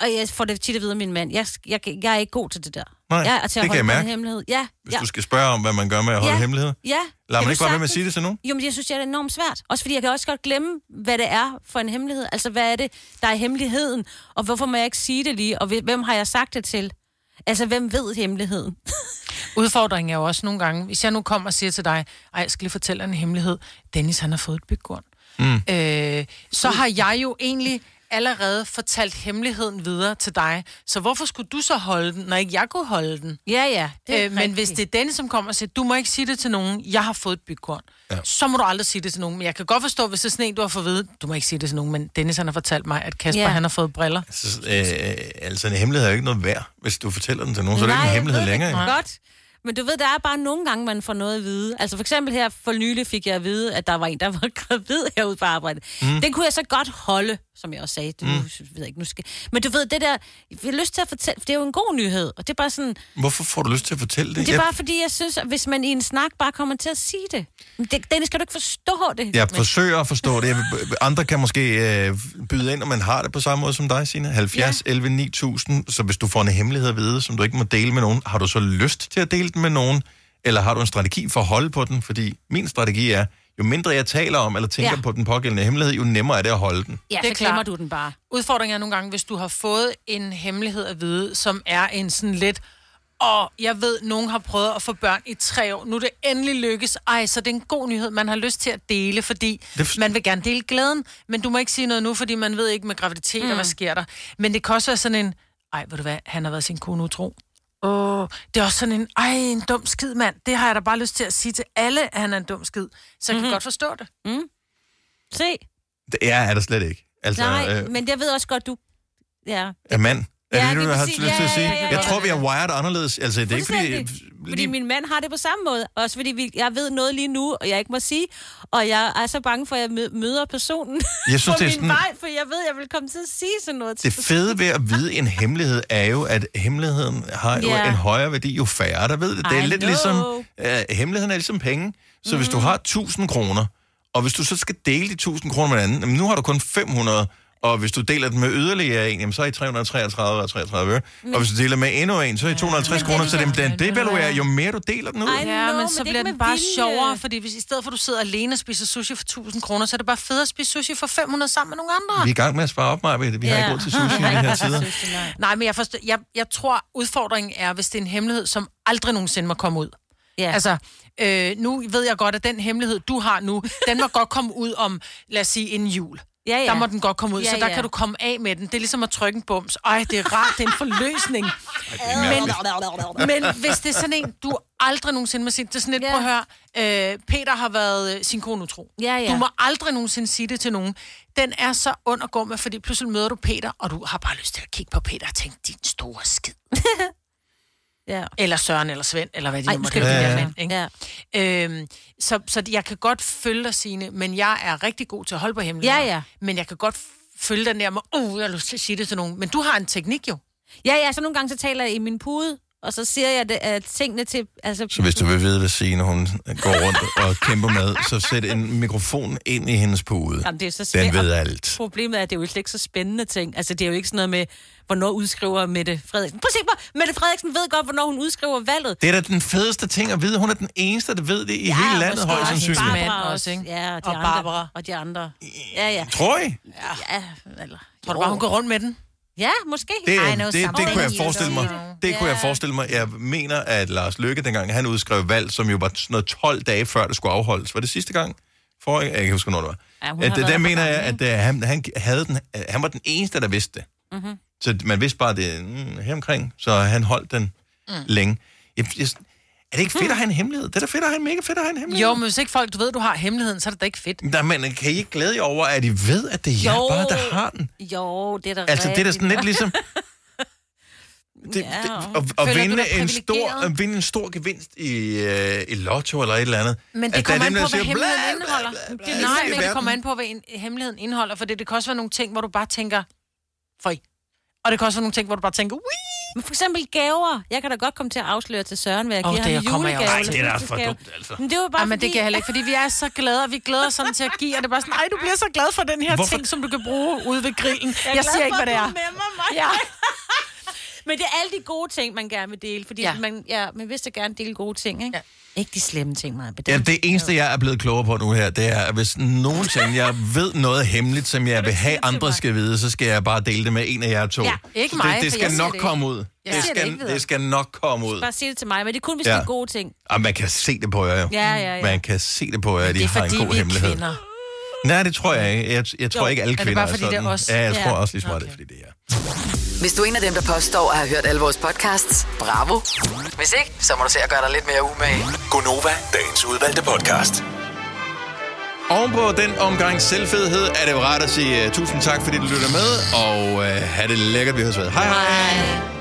Og jeg får det tit at vide af min mand. Jeg, jeg, jeg er ikke god til det der. Nej, jeg er til at det kan holde jeg på en mærke. hemmelighed. Ja, Hvis ja. du skal spørge om, hvad man gør med at holde Ja. hemmeligheder. Ja. Lad Kan mig ikke bare være med at sige det til nogen. Jo, men jeg synes, det er enormt svært. Også fordi jeg kan også godt glemme, hvad det er for en hemmelighed. Altså, hvad er det, der er hemmeligheden? Og hvorfor må jeg ikke sige det lige? Og hvem har jeg sagt det til? Altså, hvem ved hemmeligheden? Udfordringen er jo også nogle gange, hvis jeg nu kommer og siger til dig, ej, jeg skal lige fortælle en hemmelighed. Dennis, han har fået et bygkorn. Mm. Øh, så har jeg jo egentlig allerede fortalt hemmeligheden videre til dig. Så hvorfor skulle du så holde den, når ikke jeg kunne holde den? Ja, ja. det Øh, men hvis det er Dennis, som kommer og siger, du må ikke sige det til nogen, jeg har fået et bygkorn, ja. så må du aldrig sige det til nogen. Men jeg kan godt forstå, hvis det er sådan en, du har fået at vide, du må ikke sige det til nogen, men Dennis han har fortalt mig, at Kasper Ja. han har fået briller. Så, øh, altså, en hemmelighed er jo ikke noget værd, hvis du fortæller den til nogen. Så er det ikke en hemmelighed ved længere. Det jo. godt. Men du ved, der er bare nogle gange, man får noget at vide. Altså for eksempel her for nylig fik jeg at vide, at der var en, der var gravid herude på arbejde. Mm. Den kunne jeg så godt holde, som jeg også sagde. Du, Mm. ved jeg ikke, nu skal... Men du ved, det der, jeg har lyst til at fortælle, det er jo en god nyhed. Og det er bare sådan, Hvorfor får du lyst til at fortælle det? det er Jeg- bare fordi, jeg synes, at hvis man i en snak bare kommer til at sige det. Men det Dennis, kan du ikke forstå det? Jeg Men- forsøger at forstå det. Andre kan måske øh, byde ind, og man har det på samme måde som dig, Signe. 70, ja. 11, 9000. Så hvis du får en hemmelighed at vide, som du ikke må dele med nogen, har du så lyst til at dele den med nogen? Eller har du en strategi for at holde på den? Fordi min strategi er, jo mindre jeg taler om eller tænker Ja. på den pågældende hemmelighed, jo nemmere er det at holde den. Ja, Det er så glemmer klart. du den bare. Udfordringen er nogle gange, hvis du har fået en hemmelighed at vide, som er en sådan lidt, og jeg ved, nogen har prøvet at få børn i tre år. Nu er det endelig lykkes. Ej, så det er en god nyhed, man har lyst til at dele, fordi man vil gerne dele glæden, men du må ikke sige noget nu, fordi man ved ikke med graviditet, mm. og hvad sker der. Men det kan også være sådan en, ej, ved du hvad, han har været sin kone utro. Åh, det er også sådan en, ej, en dum skid, mand. Det har jeg da bare lyst til at sige til alle, at han er en dum skid. Så jeg mm-hmm. kan godt forstå det. Mm. Se. Det er, er der slet ikke. Altså, Nej, øh, men jeg ved også godt, du... Ja. er mand. Ja, det du har præcis. lyst til at sige? ja, ja, ja, Jeg tror, vi er wired anderledes. Altså, det er ikke fordi... Fordi min mand har det på samme måde. Også fordi vi, jeg ved noget lige nu, og jeg ikke må sige. Og jeg er så bange for, at jeg mø- møder personen Jeg synes, på det er min sådan- vej, for jeg ved, at jeg vil komme til at sige sådan noget. til Det fede ved at vide en hemmelighed er jo, at hemmeligheden har jo Ja. en højere værdi, jo færre der ved det. Det er I lidt know. ligesom, uh, hemmeligheden er ligesom penge. Så mm. hvis du har 1000 kroner, og hvis du så skal dele de 1000 kroner med en anden, nu har du kun 500, og hvis du deler den med yderligere en, jamen så er I 333 og 33 øre. Og hvis du deler med endnu en, så er I 250 kroner, så den, den devaluerer, jo mere du deler den ud. Ja, know, men så men det er bliver den bare vilje. sjovere, fordi hvis i stedet for, at du sidder alene og spiser sushi for 1000 kroner, så er det bare fedt at spise sushi for 500 sammen med nogle andre. Vi er i gang med at spare op, Maja. Vi har ikke råd til sushi i de her tider. Nej, men jeg, forstår, jeg, jeg tror, udfordringen er, hvis det er en hemmelighed, som aldrig nogensinde må komme ud. Ja. Altså, øh, nu ved jeg godt, at den hemmelighed, du har nu, den må godt komme ud om, lad os sige, en jul. Ja, ja. Der må den godt komme ud, Ja, så der ja. kan du komme af med den. Det er ligesom at trykke en bums. Ej, det er rart, det er en forløsning. men, men hvis det er sådan en, du aldrig nogensinde må sige, det er sådan lidt, yeah. prøv at høre, øh, Peter har været øh, sin kone utro. Ja, ja. Du må aldrig nogensinde sige det til nogen. Den er så ond at gå med, fordi pludselig møder du Peter, og du har bare lyst til at kigge på Peter og tænke, din store skid. Ja. Eller Søren, eller Svend, eller hvad de Ej, nu måtte Ja, ikke? Øhm, så, så jeg kan godt følge dig, Signe, men jeg er rigtig god til at holde på hemmeligheder. Ja, ja. Men jeg kan godt følge den der med, uh, jeg har lyst til at sige det til nogen. Men du har en teknik jo. Ja, ja, så nogle gange så taler jeg i min pude, Og så siger jeg det, at tingene til... Altså, Så hvis du vil vide, hvad Signe hun går rundt og kæmper med, så sæt en mikrofon ind i hendes pude. Jamen, det er så Den svært. ved alt. Problemet er, at det er jo slet ikke så spændende ting. Altså, det er jo ikke sådan noget med, hvornår udskriver Mette Frederiksen. Prøv at se på, Mette Frederiksen ved godt, hvornår hun udskriver valget. Det er da den fedeste ting at vide. Hun er den eneste, der ved det i ja, hele landet, højst også sandsynligt. Barbara også, ikke? Ja, og de, Og andre, Barbara. Og de andre. Ja, ja. Tror I? Ja, eller... Tror du bare, hun går rundt med den? Ja, måske. Det, det, no, det, det something kunne jeg forestille mig. Det kunne jeg forestille mig. Jeg mener, at Lars Løkke, dengang han udskrev valg, som jo var sådan noget 12 dage før, det skulle afholdes. Var det sidste gang? For, jeg kan ikke huske, hvornår det var. Ja, det, været der mener jeg, at uh, han, han, havde den, uh, han var den eneste, der vidste det. Mhm. Så man vidste bare det mm, her omkring, så han holdt den mm. længe. Jeg, jeg, det ikke fedt at have en hemmelighed? Det er da fedt at have en mega fedt at have en hemmelighed. Jo, men hvis ikke folk, du ved, du har hemmeligheden, så er det da ikke fedt. Nej, men kan I ikke glæde jer over, at I ved, at det er jer Jo. bare, der har den? Jo, det er da Altså, det er da sådan lidt ligesom... Det, Ja, det, og at, at, føler vinde en stor, at vinde en stor gevinst i, øh, i lotto eller et eller andet. Men At det er kommer an dem, på, hvad hemmeligheden bla, indeholder. bla, bla, Det, bla, nej, men det verden. kommer an på, hvad en, hemmeligheden indeholder, for det, det kan også være nogle ting, hvor du bare tænker, føj. Og det kan også være nogle ting, hvor du bare tænker, Wii! Men for eksempel gaver. Jeg kan da godt komme til at afsløre til Søren, hvad jeg Åh, giver det ham julegave. også eller til. Ej, det er da for dumt, altså. Men det var bare Ej, men det fordi... kan jeg heller ikke, fordi vi er så glade, og vi glæder os sådan til at give, og det er bare sådan, ej, du bliver så glad for den her Hvorfor- ting, som du kan bruge ude ved grillen. Jeg, jeg siger ikke, hvad det er. du med mig. Ja. Men det er alle de gode ting, man gerne vil dele. Fordi Ja. man, ja, man vil så gerne dele gode ting, ikke? Ja. Ikke de slemme ting, Maja. Ja, det eneste, jeg er blevet klogere på nu her, det er, at hvis nogensinde jeg ved noget hemmeligt, som jeg vil have andre skal vide, så skal jeg bare dele det med en af jer to. Ja, ikke mig, det, det skal nok det komme ud. Jeg Det det skal, ikke videre. det skal nok komme ud. Bare sige det til mig, men det er kun, hvis Ja. det er gode ting. Og man kan se det på jer jo. Ja, ja, ja. Man kan se det på jer, at Det I er har en fordi, god vi er hemmelighed. kvinder. Nej, det tror jeg ikke. Jeg, jeg tror Jo. ikke, alle Er det kvinder bare, fordi det er sådan. os? Ja, jeg Ja. tror også lige smart, det er, fordi det er. Hvis du er en af dem, der påstår at have hørt alle vores podcasts, bravo. Hvis ikke, så må du se at gøre dig lidt mere umage. Gonova, dagens udvalgte podcast. Oven på den omgang selvfedhed er det jo rart at sige uh, tusind tak, fordi du lytter med, og uh, have det lækkert, vi høres ved. Hej hej! Hej.